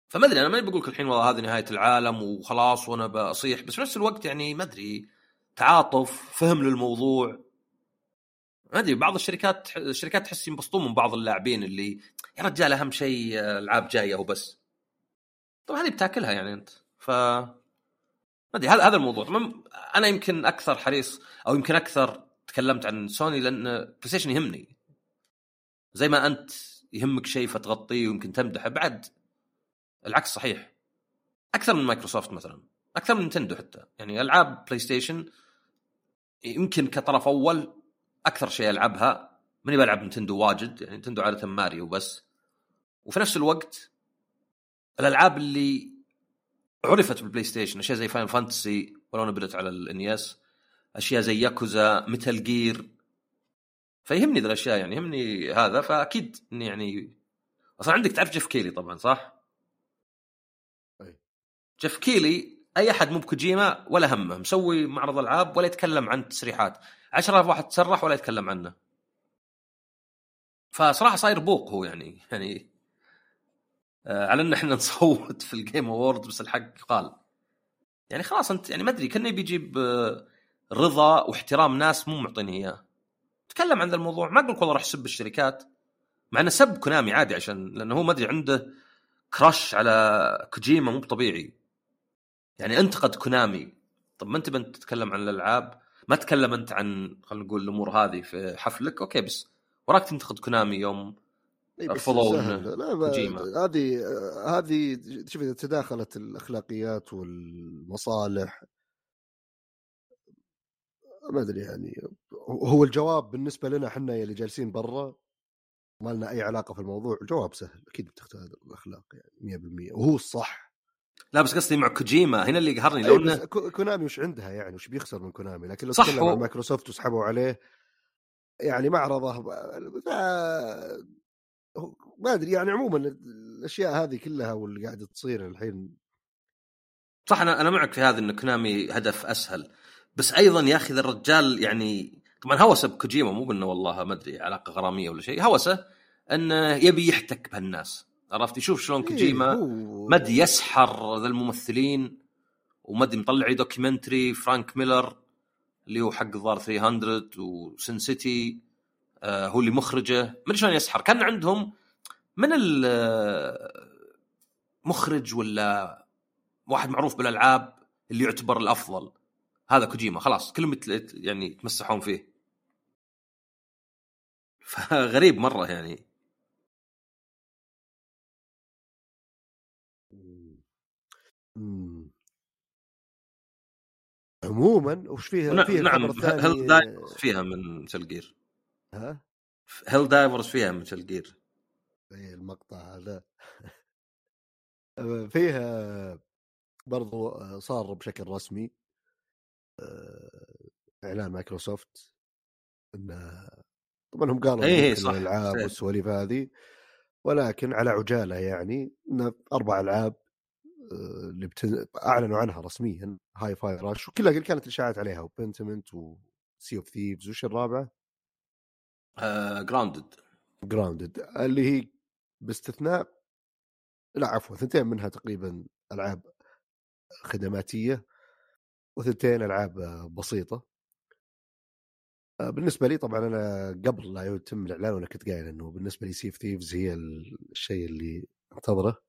فما أدري أنا ما بقول لك الحين والله هذه نهاية العالم وخلاص وأنا بصيح بس في نفس الوقت يعني ما أدري تعاطف فهم للموضوع. ما أدري بعض الشركات الشركات تحس ينبسطون من بعض اللاعبين اللي يا رجال أهم شيء العاب جاية وبس. طبعا هذه بتاكلها يعني أنت ف ما أدري هذا هذا الموضوع. طبعا أنا يمكن أكثر حريص أو يمكن أكثر تكلمت عن سوني لأن بلاي ستيشن يهمني. زي ما أنت يهمك شيء فتغطيه ويمكن تمدحه بعد العكس صحيح. أكثر من مايكروسوفت مثلا. أكثر من نتندو حتى. يعني ألعاب بلاي ستيشن يمكن كطرف أول أكثر شيء ألعبها. ماني بلعب نتندو واجد. يعني نتندو عادة ماريو بس. وفي نفس الوقت الألعاب اللي عرفت بالبلاي ستيشن أشياء زي Final Fantasy ولو إن بدت على ال NES. أشياء زي Yakuza Metal Gear فيهمني ذا الأشياء. يعني يهمني هذا. فأكيد إني يعني أصلا عندك تعرف Geoff Keighley طبعا صح؟ Geoff Keighley أي أحد مو بكوجيما ولا همه مسوي معرض ألعاب ولا يتكلم عن تسريحات. 10000 واحد تسرح ولا يتكلم عنه. فصراحة صاير بوق هو يعني يعني آه على إن إحنا نصوت في ال Game Award بس الحق قال. يعني خلاص أنت يعني ما أدري كأنه بيجيب آه رضا واحترام ناس مو معطيني إياه. تكلم عن ذا الموضوع ما أقول والله راح يسب الشركات. مع إنه سب كونامي عادي عشان لأنه هو ما أدري عنده crush على كوجيما مو طبيعي يعني انتقد كونامي. طب ما أنت منت تتكلم عن الألعاب ما تكلم أنت عن خلينا نقول الأمور هذه في حفلك أوكي بس وراك تنتقد كونامي يوم رفضوا هذه هذه شوف إذا تداخلت الأخلاقيات والمصالح ما أدري يعني هو الجواب بالنسبة لنا إحنا اللي جالسين برا ما لنا أي علاقة في الموضوع الجواب سهل. أكيد بتختار الأخلاق يعني 100% وهو الصح. لا بس قصدي مع كوجيما. هنا اللي قهرني لو انه كونامي وش عندها؟ يعني وش بيخسر من كونامي؟ لكن لو تكلم عن مايكروسوفت وسحبوا عليه يعني معرضه ما أدري يعني عموما الأشياء هذه كلها واللي قاعدة تصير الحين. صح أنا أنا معك في هذا إن كونامي هدف أسهل. بس أيضا يا أخي الرجال يعني طبعا هوسه بكوجيما مو بأنه والله ما أدري علاقة غرامية ولا شيء هوسه إنه يبي يحتك بهالناس. عرفت؟ يشوف شلون إيه، كوجيما مد يسحر ذا الممثلين ومد مطلع documentary فرانك ميلر اللي هو حق الظاهر 300 و Sin City آه هو اللي مخرجه. ادري شلون يسحر؟ كان عندهم من المخرج ولا واحد معروف بالألعاب اللي يعتبر الأفضل؟ هذا كوجيما. خلاص كلهم يعني يتمسحون فيه. فغريب مرة يعني. مم. عموما وش فيها ون- فيها نعم هيل دايفرز فيها من مثل جير ها Helldivers فيها من Gear إيه، المقطع هذا فيها برضو صار بشكل رسمي آه، إعلان مايكروسوفت إنه طبعا هم قالوا إيه، إيه، صح. الألعاب. والسواليف هذه ولكن على عجالة يعني انه أربع ألعاب آه، اللي بتن... أعلنوا عنها رسميا Hi-Fi Rush وكلها كانت الاشاعات عليها و Pentiment و Sea of Thieves وش الرابعة؟ Grounded Grounded اللي هي باستثناء لا عفوا ثنتين منها تقريبا ألعاب خدماتية وثنتين ألعاب بسيطة. آه، بالنسبة لي طبعا أنا قبل لا يتم الإعلان وأنا كنت قايل إنه بالنسبة لي Sea of Thieves هي الشيء اللي أنتظره.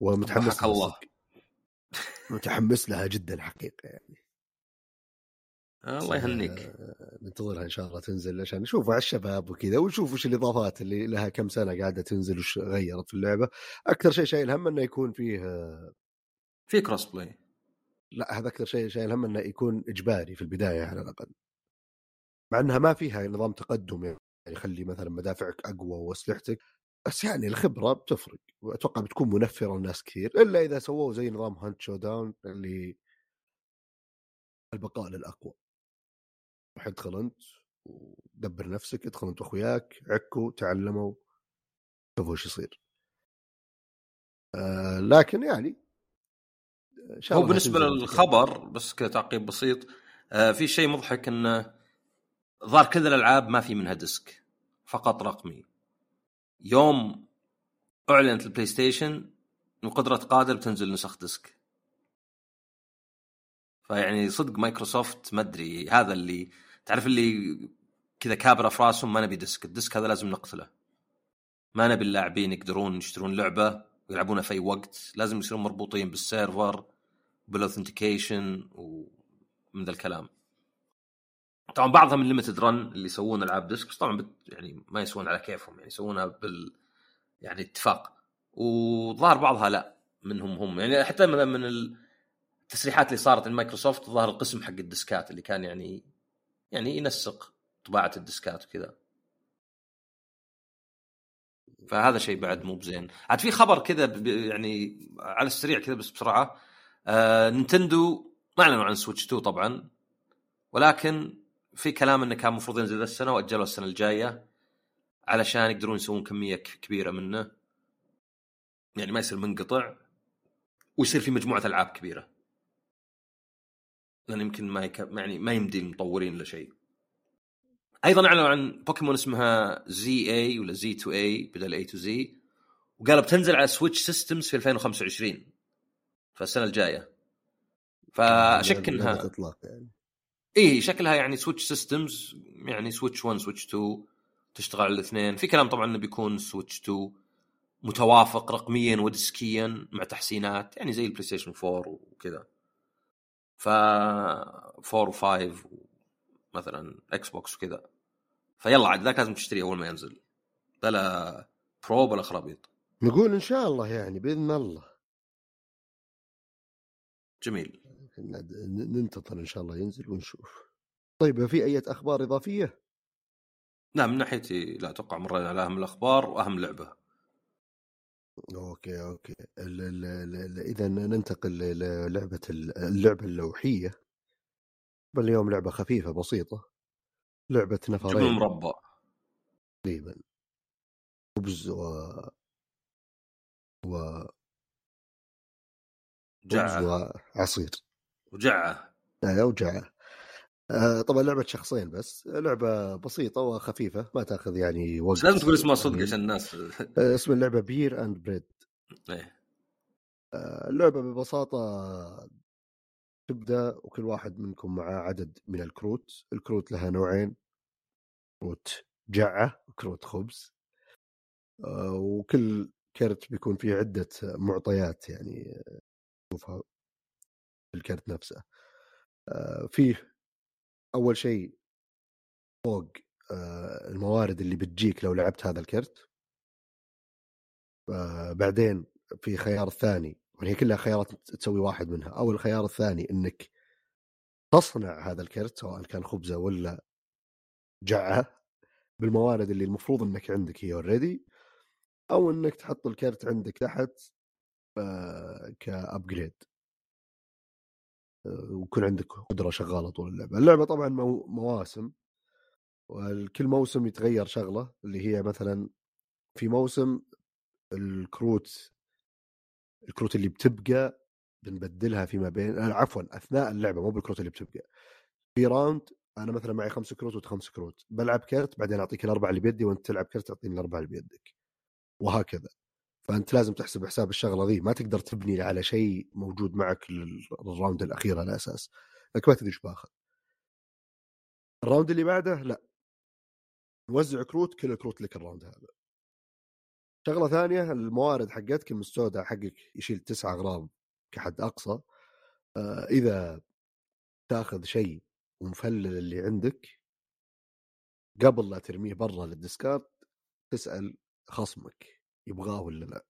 ومتحمس لها الله. متحمس لها جدا حقيقه يعني. آه، الله يهنيك. ننتظرها إن شاء الله تنزل عشان نشوف على الشباب وكذا ونشوف وش الإضافات اللي لها كم سنة قاعدة تنزل وش غيرت في اللعبة. أكثر شيء شايل هم إنه يكون فيه في cross-play لا هذا أكثر شيء شايل هم إنه يكون إجباري في البداية على الأقل. مع إنها ما فيها نظام تقدم يعني يخلي مثلا مدافعك أقوى وأسلحتك. بس يعني الخبرة بتفرق وأتوقع بتكون منفرة لناس كثير إلا إذا سووه زي نظام Hunt Showdown اللي البقاء للأقوى. روح ادخل انت ودبر نفسك ادخل انت واخوياك عكوا تعلموا شوفوا إيش يصير. آه لكن يعني هو بالنسبة للخبر بس كذا تعقيب بسيط آه في شيء مضحك إنه ظهر كل الألعاب ما في منها disc فقط رقمي. يوم أعلنت البلاي ستيشن بقدرة قادر بتنزل نسخ disc. فيعني صدق مايكروسوفت ما أدري هذا اللي تعرف اللي كذا كابره في راسهم ما نبي disc. ال disc هذا لازم نقتله. ما نبي اللاعبين يقدرون يشترون لعبة ويلعبونها في أي وقت. لازم يصيرون مربوطين بال server بال authentication ومن ذا الكلام. طبعا بعضها من Limited Run اللي يسوون العاب disc بس طبعا بت يعني ما يسوون على كيفهم يعني يسوونها بال يعني اتفاق. وظهر بعضها لا منهم هم. يعني حتى من من التسريحات اللي صارت المايكروسوفت ظهر القسم حق الديسكات اللي كان يعني يعني ينسق طباعة الديسكات وكذا. فهذا شيء بعد مو بزين. عاد في خبر كذا يعني على السريع كذا بس بسرعة. آه نينتندو ما أعلنوا عن Switch 2 طبعا ولكن في كلام إنه كان المفروض ينزل السنة وأجلوا السنة الجاية علشان يقدرون يسوون كمية كبيرة منه. يعني ما يصير منقطع ويصير في مجموعة ألعاب كبيرة. لأن يمكن ما يك... يعني ما يمدي المطورين إلا شيء. أيضا أعلنوا عن بوكيمون اسمها Z-A ولا Z to A بدل A to Z. وقالوا بتنزل على Switch systems في 2025 فالسنة الجاية. فأشك إنها اطلاق يعني. اي شكلها يعني Switch systems يعني Switch 1 Switch 2 تشتغل على الاثنين. في كلام طبعا إنه بيكون Switch 2 متوافق رقميا وديسكيا مع تحسينات يعني زي البلاي ستيشن 4 وكذا. ف 4 و5 مثلا إكس بوكس وكذا. فيلا عاد ذاك لازم تشتريه أول ما ينزل. بلا Pro بلا خرابيط. نقول إن شاء الله يعني بإذن الله. جميل. ننتظر إن شاء الله ينزل ونشوف. طيب في أي أخبار إضافية؟ لا من ناحيتي لا أتوقع مرينا على أهم الأخبار وأهم لعبة. أوكي أوكي. إذا ننتقل للعبة ال- اللعبة اللوحية. اليوم لعبة خفيفة بسيطة. لعبة جبن نفرين مربى تقريبا. خبز و و جعه وعصير. وجعه. لا اوجع آه طبعا لعبة شخصين بس. لعبة بسيطة وخفيفة ما تأخذ يعني وقت لازم تقول اسمها صدق يعني. عشان الناس آه، اسم اللعبة Beer and Bread إيه. آه، اللعبة ببساطة تبدأ وكل واحد منكم معاه عدد من الكروت. الكروت لها نوعين كروت جعة وكروت خبز. آه، وكل كرت بيكون فيه عدة معطيات يعني. تشوفها في الكرت نفسه. آه، فيه أول شيء فوق آه، الموارد اللي بتجيك لو لعبت هذا الكرت آه، بعدين في خيار ثاني وهي كلها خيارات تسوي واحد منها. أو الخيار الثاني إنك تصنع هذا الكرت سواء كان خبزة ولا جعة بالموارد اللي المفروض إنك عندك هي already أو إنك تحط الكرت عندك تحت ك upgrade ويكون عندك قدرة شغالة طول اللعبة. اللعبة طبعا مو- مواسم وكل موسم يتغير شغلة اللي هي مثلا في موسم الكروت الكروت اللي بتبقى بنبدلها فيما بين آه، عفوا أثناء اللعبة مو بالكروت اللي بتبقى. في round أنا مثلا معي خمس كروت وأنت خمس كروت. بلعب كرت بعدين أعطيك الأربعة اللي بيدي وأنت تلعب كرت تعطيني الأربعة اللي بيدك. وهكذا. فأنت لازم تحسب حساب الشغلة ذي ما تقدر تبني على شيء موجود معك لل- لل round الأخير على أساس. لك ما تدري إيش بآخذ. ال round اللي بعده لا. نوزع كروت كل الكروت لك ال round هذا. شغلة ثانية الموارد حقتك المستودع حقك يشيل تسعة أغراض كحد أقصى. آه إذا تأخذ شيء ومفلل اللي عندك قبل لا ترميه برا لل discard تسأل خصمك. يبغاه ولا لا.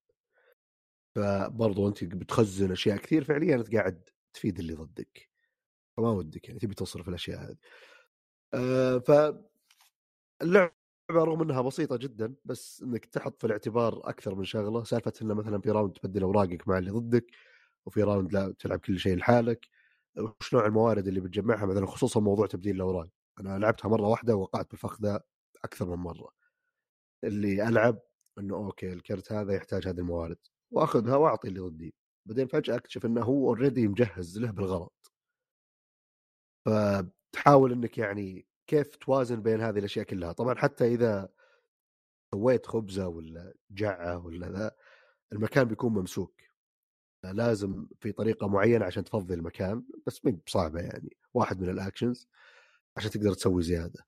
فبرضو انت بتخزن أشياء كثير فعليا أنت قاعد تفيد اللي ضدك. فما ودك يعني تبي تصرف الأشياء هذه. آه ف اللعبة رغم إنها بسيطة جدا بس إنك تحط في الاعتبار أكثر من شغلة سالفة إنه مثلا في round تبدل أوراقك مع اللي ضدك وفي round لا تلعب كل شيء لحالك. وش نوع الموارد اللي بتجمعها؟ مثلا خصوصا موضوع تبديل الأوراق. أنا لعبتها مرة واحدة ووقعت بالفخ ذا أكثر من مرة. اللي ألعب إنه okay الكرت هذا يحتاج هذه الموارد وأخذها وأعطي اللي ضدي. بعدين فجأة أكتشف إنه هو already مجهز له بالغلط. فتحاول إنك يعني كيف توازن بين هذه الأشياء كلها. طبعا حتى إذا سويت خبزة ولا جعة ولا ذا المكان بيكون ممسوك. لازم في طريقة معينة عشان تفضي المكان بس مي بصعبة يعني واحد من ال actions عشان تقدر تسوي زيادة.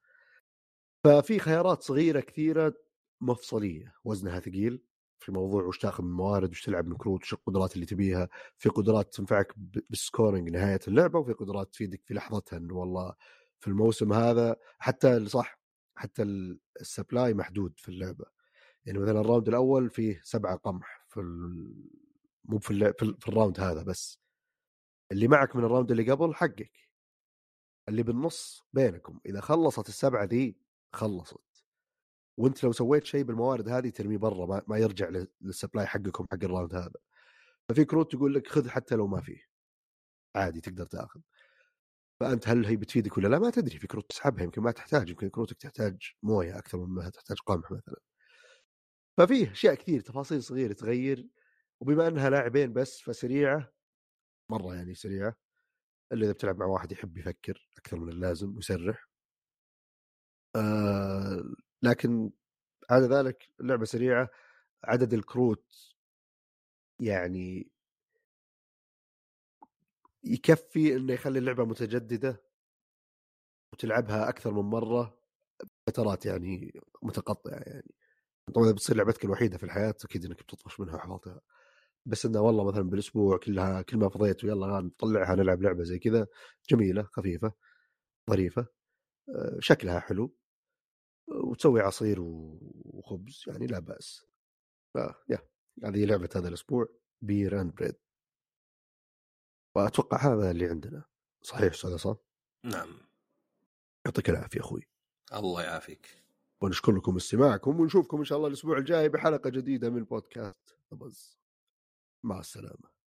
ففي خيارات صغيرة كثيرة مفصلية وزنها ثقيل في موضوع وش تاخذ من موارد وش تلعب من كروت وش القدرات اللي تبيها. في قدرات تنفعك ب- بال scoring نهاية اللعبة وفي قدرات تفيدك في لحظتها. إنه والله في الموسم هذا حتى صح؟ حتى ال- ال supply محدود في اللعبة. يعني مثلا ال round الأول فيه سبعة قمح في. مو في, اللع... في, ال... في ال round هذا بس. اللي معك من ال round اللي قبل حقك. اللي بالنص بينكم. إذا خلصت السبعة ذي خلصت. وأنت لو سويت شيء بالموارد هذه ترميه برا ما, ما يرجع لل- لل supply حقكم حق ال round هذا. ففي كروت تقول لك خذ حتى لو ما فيه. عادي تقدر تأخذ. فأنت هل هي بتفيدك ولا لا؟ ما تدري في كروت تسحبها يمكن ما تحتاج يمكن كروتك تحتاج موية أكثر مما تحتاج قمح مثلا. ففيه أشياء كثير تفاصيل صغيرة تغير وبما أنها لاعبين بس فسريعة مرة يعني سريعة إلا إذا بتلعب مع واحد يحب يفكر أكثر من اللازم ويسرح آه لكن على ذلك اللعبة سريعة عدد الكروت يعني يكفي إنه يخلي اللعبة متجددة وتلعبها أكثر من مرة فترات يعني متقطعة يعني. طبعا إذا بتصير لعبتك الوحيدة في الحياة أكيد إنك بتطفش منها وحفظتها. بس إنه والله مثلا بالأسبوع كلها كل ما فضيت ويلا نطلعها نلعب لعبة زي كذا جميلة خفيفة ظريفة آه، شكلها حلو. وتسوي عصير وخبز يعني لا بأس. ف يا هذه لعبة هذا الأسبوع Beer and Bread وأتوقع هذا اللي عندنا. صحيح أستاذ عصام؟ نعم. يعطيك العافية أخوي. الله يعافيك. ونشكر لكم استماعكم ونشوفكم إن شاء الله الأسبوع الجاي بحلقة جديدة من بودكاست بز مع السلامة.